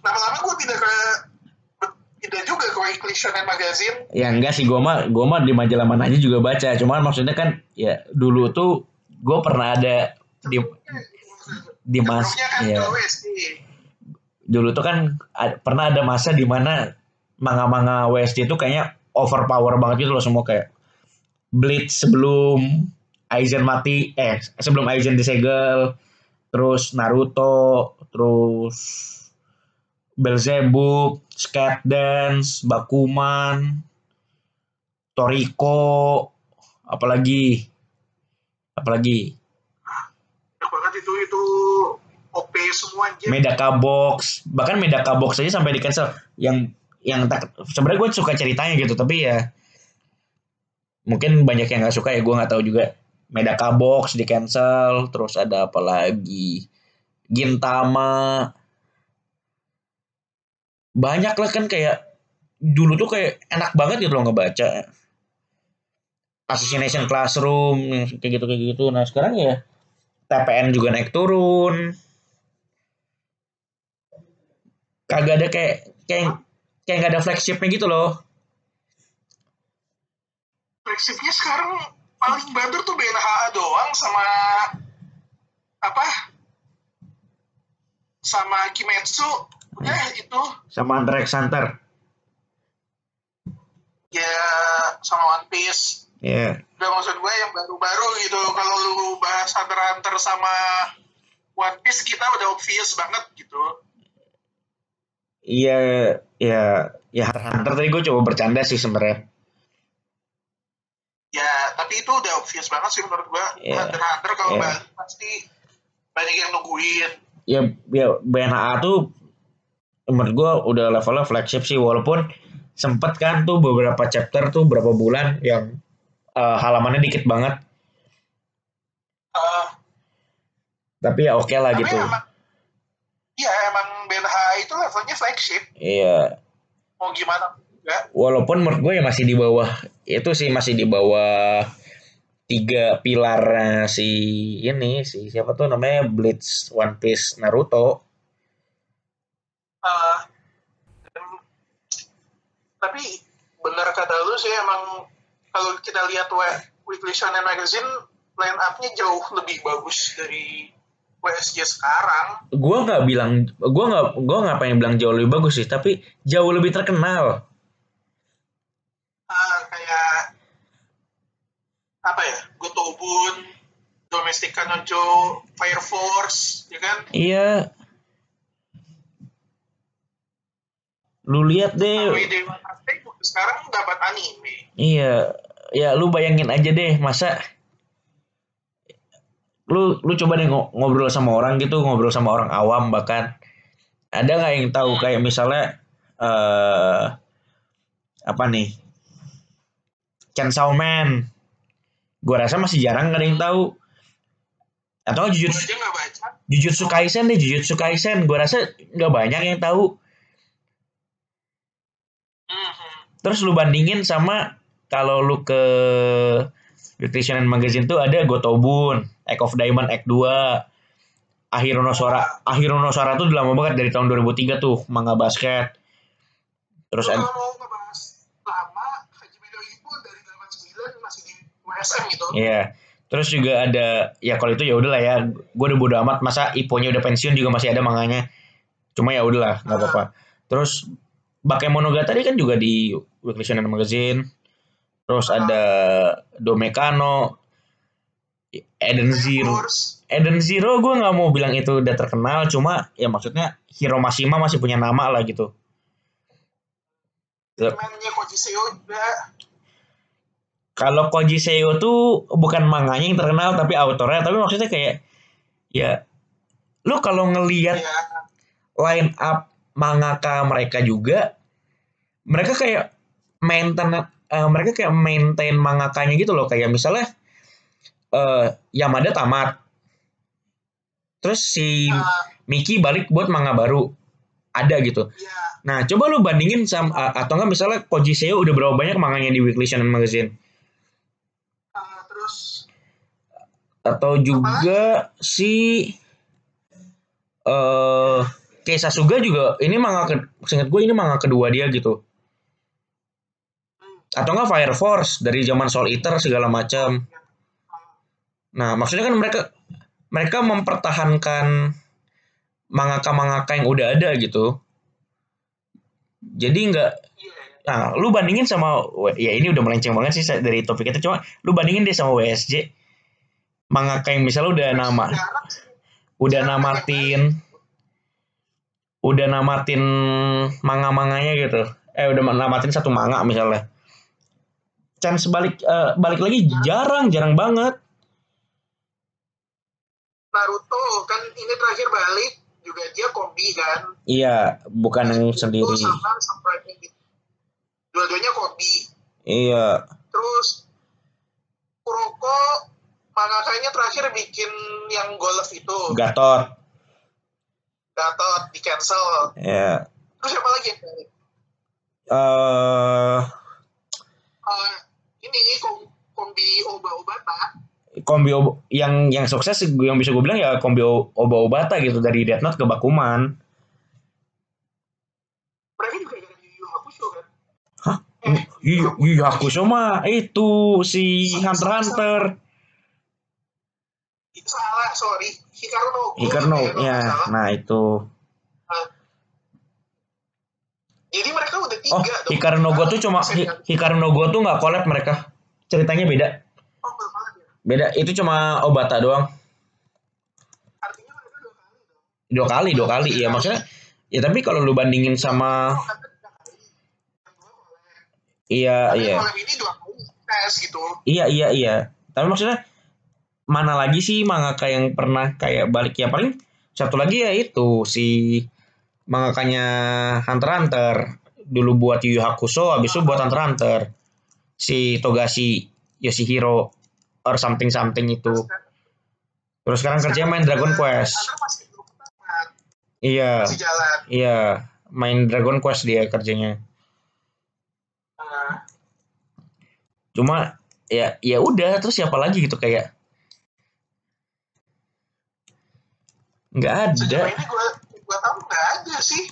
Lama-lama gue pindah ke pindah juga Weekly Shonen Magazine. Ya enggak sih, gua mah gua mah di majalah mana aja juga baca. Cuman maksudnya kan ya dulu tuh gua pernah ada di di mas kan ya dulu tuh kan ad- pernah ada masa di mana manga-manga WSJ itu kayaknya overpower banget gitu loh semua kayak Blitz sebelum Aizen mati eh sebelum Aizen disegel terus Naruto terus Belzebub Scat Dance Bakuman Toriko apalagi? Apalagi? Banget itu itu OP semua anjir. Medaka Box. Bahkan Medaka Box aja sampai di cancel yang yang tak sebenarnya gue suka ceritanya gitu tapi ya mungkin banyak yang nggak suka ya gue nggak tahu juga. Medaka Box di cancel terus ada apa lagi? Gintama banyak lah kan kayak dulu tuh kayak enak banget gitu loh ngebaca Assassination Classroom kayak gitu kayak gitu nah sekarang ya TPN juga naik turun kagak ada kayak kayak kayak nggak ada flagshipnya gitu loh Flagshipnya sekarang paling bader tuh BNHA doang sama apa? Sama Kimetsu. Udah itu sama Hunter x Hunter ya sama One Piece. ya Udah maksud gue yang baru-baru gitu. Kalau lu bahas Hunter Hunter sama One Piece kita udah obvious banget gitu. iya ya ya Hunter Hunter tadi gue coba bercanda sih sebenarnya Ya, tapi itu udah obvious banget sih menurut gue. Iya. Hunter Hunter kalau Iya. balik pasti banyak yang nungguin. ya ya BNHA tuh menurut gue udah levelnya flagship sih walaupun sempet kan tuh beberapa chapter tuh berapa bulan yang eh, halamannya dikit banget. Eh, tapi ya oke lah tapi gitu. emang, ya emang BNHA itu levelnya flagship. iya. Mau gimana juga. walaupun menurut gue ya masih di bawah itu sih masih di bawah tiga pilar si ini si siapa tuh namanya Bleach One Piece Naruto Eh, dan- tapi benar kata lu sih emang kalau kita lihat we- Weekly Shonen Magazine line up-nya jauh lebih bagus dari WSJ sekarang. gue nggak bilang gue nggak gue nggak pengen bilang jauh lebih bagus sih tapi jauh lebih terkenal Ah, kayak apa ya? Gotobun, Domestic Kanojo, Fire Force, ya kan? iya lu lihat deh. Dewa sekarang dapat anime. iya. Ya lu bayangin aja deh masa lu lu coba deh ngo- ngobrol sama orang gitu ngobrol sama orang awam bahkan. Ada nggak yang tahu? Kayak misalnya eh apa nih? Chainsaw Man gua rasa masih jarang ada yang tahu. Atau Gue Jujutsu Kaisen deh Jujutsu Kaisen. Gua rasa nggak banyak yang tahu terus lu bandingin sama kalau lu ke Weekly Shonen Magazine tuh ada Gotobun, Egg of Diamond Act 2, Ahironosora. Ahironosora tuh udah lama banget dari tahun 2003 tuh, manga basket. Terus Kalau mau ngebahas lama, Hajime no Ippo dari 89 masih di USM gitu. Iya. Terus juga ada ya kalau itu ya udahlah ya. Gue udah bodo amat masa Iponya udah pensiun juga masih ada manganya. Cuma ya udahlah, nggak apa-apa. Terus Bakemonogatari kan juga di Weekly Shonen Magazine. Terus ada Domekano, Eden Zero. Eden Zero gue nggak mau bilang itu udah terkenal, cuma ya maksudnya Hiro Mashima masih punya nama lah gitu. Kalau Koji Seo tuh bukan manganya yang terkenal tapi autornya, tapi maksudnya kayak ya lu kalau ngelihat Ya, line up mangaka mereka juga mereka kayak maintain eh, mereka kayak maintain mangakanya gitu loh. Kayak misalnya eh Yamada tamat. Terus si uh, Miki balik buat manga baru. Ada gitu. Ya, nah coba lu bandingin sama a- atau enggak misalnya Koji Seo udah berapa banyak manganya di Weekly Shonen Magazine? Uh, terus atau juga si eh Kei Sasuga juga ini manga ke, seingat gue ini manga kedua dia gitu atau enggak Fire Force dari zaman Soul Eater segala macam. Nah, maksudnya kan mereka mereka mempertahankan mangaka-mangaka yang udah ada gitu. Jadi enggak ya. nah, lu bandingin sama ya ini udah melenceng banget sih dari topik kita cuma lu bandingin deh sama WSJ mangaka yang misalnya udah nama udah namatin udah namatin manga-manganya gitu. Eh udah namatin satu manga misalnya. Chance balik eh, balik lagi jarang, jarang banget. Naruto kan ini terakhir balik juga dia kombi kan. Iya, bukan yang sendiri. Sama. Dua-duanya kombi. Iya, Terus Kuroko mangakanya terakhir bikin yang golf itu. Gatot. Gatot di cancel. Ya. Terus siapa lagi? Eh Eh, ini kom- kombi oba-obata. kombi Ob- yang yang sukses yang bisa gue bilang ya kombi oba-obata gitu dari Death Note ke Bakuman. Mereka juga dari Yu Hakusho kan. Hah? Eh, Yu Yu Yu Hakusho mah itu si Hunter Hunter. Itu salah, sorry. Hikaru no Go. Ikarno kalau nggak ya. salah. Nah, itu. Jadi mereka udah tiga Oh, dong. Hikaru no Go tuh cuma Hi- Hikaru no Go tuh nggak collab mereka. Ceritanya beda. Oh, ya. Beda. Itu cuma Obata doang. Artinya mereka dua kali dong. Dua kali, dua kali. Iya, maksudnya ya tapi kalau lu bandingin sama iya, Tapi iya. ini dua kali tes gitu. Iya iya iya. Tapi maksudnya mana lagi sih mangaka yang pernah kayak balik? Ya paling satu lagi ya itu si mangakanya Hunter Hunter. Dulu buat Yu Yu Hakusho habis itu buat Hunter Hunter. Si Togashi Yoshihiro or something something itu. Terus sekarang kerjanya main Dragon Quest. Iya. Iya. Main Dragon Quest dia kerjanya. Nah, cuma ya ya udah terus siapa lagi gitu kayak nggak sejauh ada ini gue gue tahu nggak ada sih.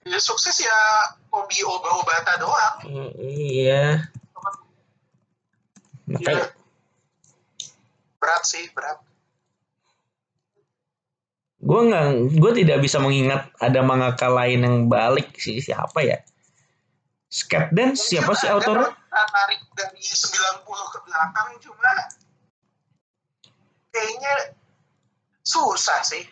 Ya, sukses ya kombi oba-obata doang. I- iya nah, Ya, berat sih, berat. gue nggak gue tidak bisa mengingat ada mangaka lain yang balik sih siapa ya Skate Dance siapa sih autornya tarik dari 90 ke belakang cuma kayaknya susah sih.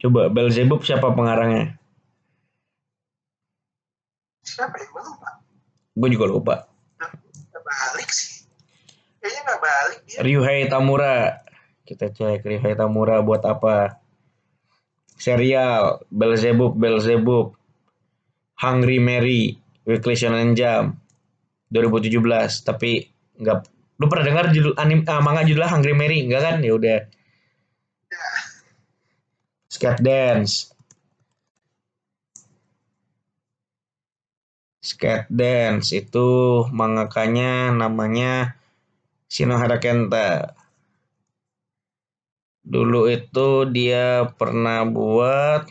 Coba Belzebub siapa pengarangnya? Siapa ya? Gue lupa. Gue juga lupa. Balik sih. Kayaknya nggak balik dia. Ryuhei Tamura. Kita cek Ryuhei Tamura buat apa? Serial Belzebub Belzebub. Hungry Mary Weekly Shonen Jump 2017 tapi nggak lu pernah dengar judul anim ah, manga judulnya Hungry Mary enggak kan ya udah Ya, Skate Dance Skate Dance itu mangakanya namanya Shinohara Kenta. Dulu itu dia pernah buat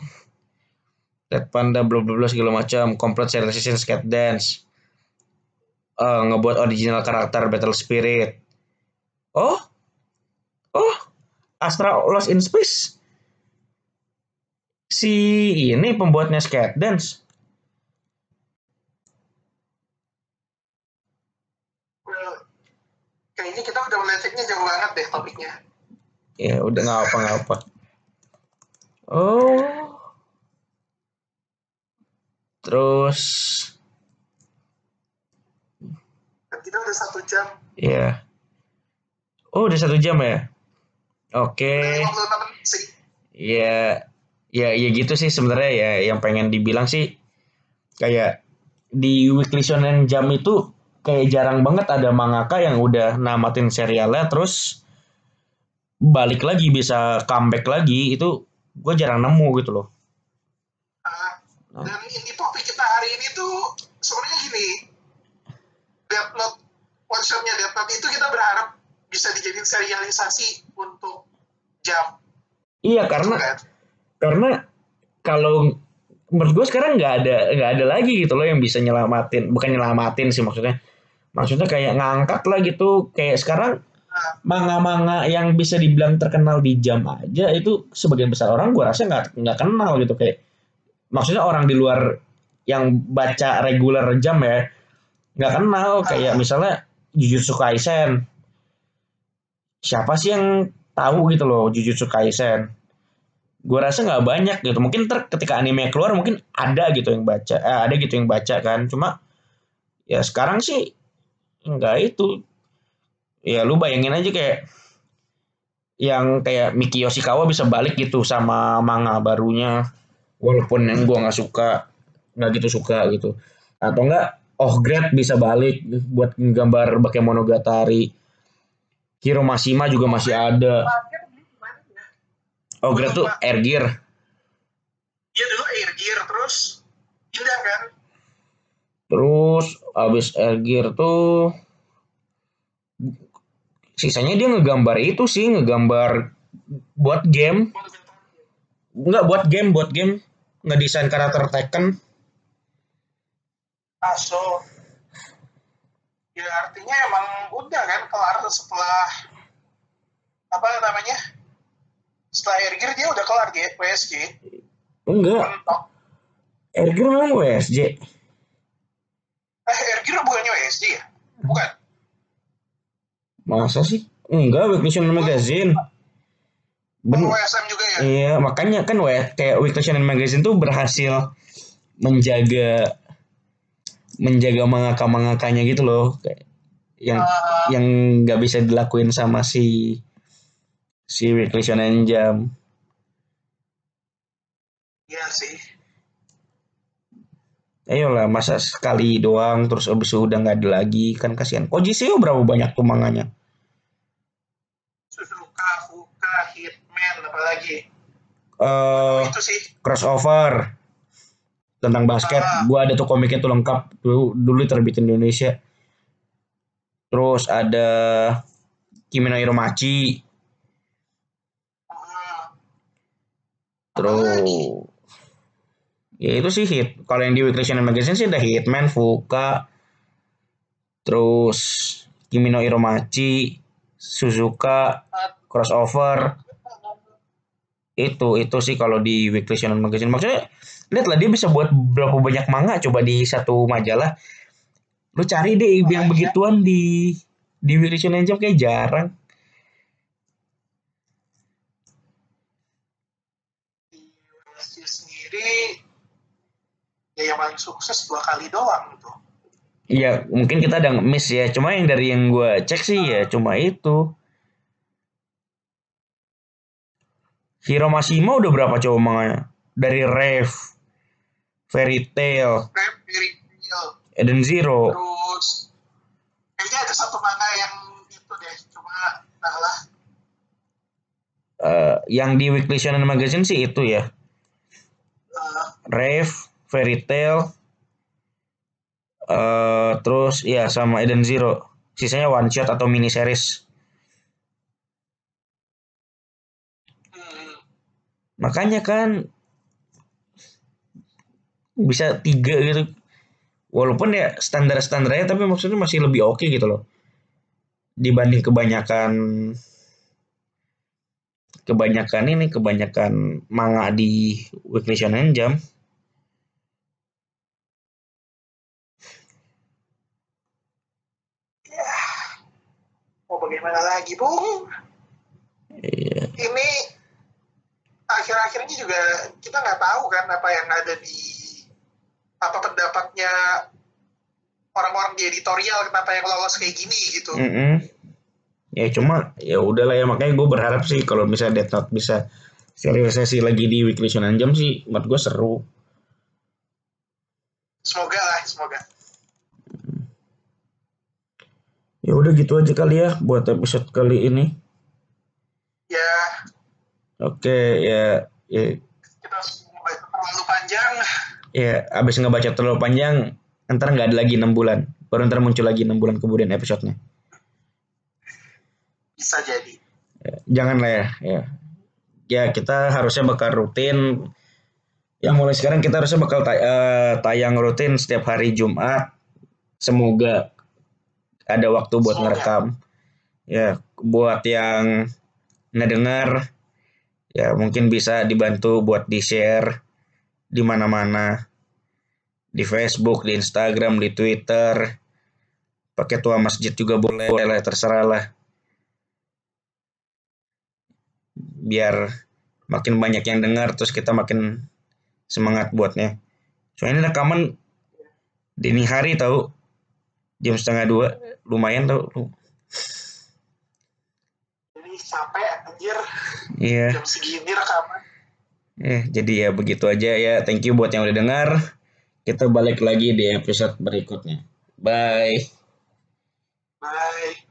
Red Panda bla bla bla segala macam, complete serialization Skate Dance. Eh, ngebuat original karakter Battle Spirit. Oh? Oh, Astra Lost in Space. Si ini pembuatnya Skate Dance. well, kayaknya kita udah melencengnya jauh banget deh topiknya. Ya udah nggak apa nggak apa. Oh. Terus Kita udah satu jam. ya. Oh udah satu jam ya. Oke. 56 menit sih. Ya ya ya gitu sih sebenarnya ya yang pengen dibilang sih kayak di Weekly Shonen Jump itu kayak jarang banget ada mangaka yang udah namatin serialnya terus balik lagi bisa comeback lagi itu gue jarang nemu gitu loh. Oh. dan ini topik kita hari ini tuh sebenarnya gini. Death Note, one shotnya Death Note itu kita berharap bisa dijadiin serialisasi untuk jam. Iya karena kan? karena kalau menurut gue sekarang nggak ada nggak ada lagi gitu loh yang bisa nyelamatin bukan nyelamatin sih maksudnya maksudnya kayak ngangkat lah gitu kayak sekarang Nah, manga-manga yang bisa dibilang terkenal di jam aja itu sebagian besar orang gue rasa nggak nggak kenal gitu kayak maksudnya orang di luar yang baca reguler jam ya nggak kenal kayak misalnya Jujutsu Kaisen. Siapa sih yang tahu gitu loh Jujutsu Kaisen? Gue rasa nggak banyak gitu. Mungkin ter ketika anime keluar mungkin ada gitu yang baca eh, ada gitu yang baca kan. Cuma ya sekarang sih nggak itu. Ya lu bayangin aja kayak yang kayak Miki Yoshikawa bisa balik gitu sama manga barunya. Walaupun yang gua nggak suka nggak gitu suka gitu. Atau enggak Oh Great bisa balik buat gambar Bakemonogatari Hiro Mashima juga masih ada? Oh Great tuh Air Gear. Iya dulu Air Gear terus pindah kan? terus abis Air Gear tuh sisanya dia ngegambar itu sih ngegambar buat game. Nggak buat game buat game. Ngedesain karakter Tekken Aso. Ya artinya emang udah kan kelar setelah apa namanya? Setelah Gear dia udah kelar di PSG. enggak Mentok. Gear memang WSJ Eh Gear bukannya WSG ya? Bukan. masa sih enggak Shonen Magazine Ben WSM juga ya? iya makanya kan we, kayak Weekly Shonen Magazine tuh berhasil menjaga menjaga mangaka-mangakanya gitu loh kayak yang Ah, yang nggak bisa dilakuin sama si si Weekly Shonen Jump. Iya sih. Ayolah masa sekali doang terus abis itu udah nggak ada lagi kan kasihan. Koji Seo berapa banyak tuh manganya? Suzuka, Fuka, Hitman, apalagi. Eh itu sih. crossover tentang basket. Ah. Gua ada tuh komiknya tuh lengkap dulu dulu terbitin di Indonesia. Terus ada Kimi no Iromachi, Ah, terus ya itu sih hit. Kalau yang di Weekly Shonen Magazine sih ada Hitman, Fuka, terus Kimi no Iromachi, Suzuka, crossover. Itu itu sih kalau di Weekly Shonen Magazine. Maksudnya lihatlah dia bisa buat berapa banyak manga coba di satu majalah. Lu cari deh yang begituan di di Weekly Shonen Jump kayak jarang. Jadi ya yang paling sukses dua kali doang gitu Iya, mungkin kita ada miss ya. Cuma yang dari yang gue cek sih ya cuma itu. Hiro Mashima udah berapa coba manganya? Dari Rev, Fairy Tail, Rap, Fairy Tail, Eden Zero. terus kayaknya ada satu manga yang itu deh cuma entahlah eh, yang di Weekly Shonen Magazine sih itu ya. eh, Rev, Fairy Tail, eh terus ya sama Eden Zero. Sisanya one shot atau mini series. hmm, Makanya kan bisa tiga gitu. Walaupun ya standar-standarnya tapi maksudnya masih lebih oke gitu loh. Dibanding kebanyakan kebanyakan ini kebanyakan manga di Weekly Shonen mau bagaimana lagi bung Iya. ini akhir-akhir ini juga kita nggak tahu kan apa yang ada di apa pendapatnya orang-orang di editorial kenapa yang lolos kayak gini gitu Mm-mm. Ya cuma ya udahlah ya makanya gue berharap sih kalau misalnya Death Note bisa serialisasi lagi di Weekly Shonen Jump sih menurut gue seru. semoga lah semoga Ya udah gitu aja kali ya buat episode kali ini. ya Oke ya ya ya abis ngebaca terlalu panjang ntar nggak ada lagi enam bulan. Baru ntar muncul lagi enam bulan kemudian episodenya. bisa jadi. Ya, jangan lah ya ya. Ya kita harusnya bakal rutin. Ya mulai sekarang kita harusnya bakal tay- eh, tayang rutin setiap hari Jumat. Semoga ada waktu buat Semoga. ngerekam. Ya buat yang ngedengar ya mungkin bisa dibantu buat di share di mana-mana. Di Facebook di Instagram di Twitter. Pakai tua masjid juga boleh lah terserah lah. Biar makin banyak yang dengar terus kita makin semangat buatnya. Soalnya ini rekaman dini hari tahu jam setengah dua. Lumayan tahu. jadi capek anjir. Iya. jam segini rekaman Eh jadi ya begitu aja ya. Thank you buat yang udah dengar. Kita balik lagi di episode berikutnya. Bye. bye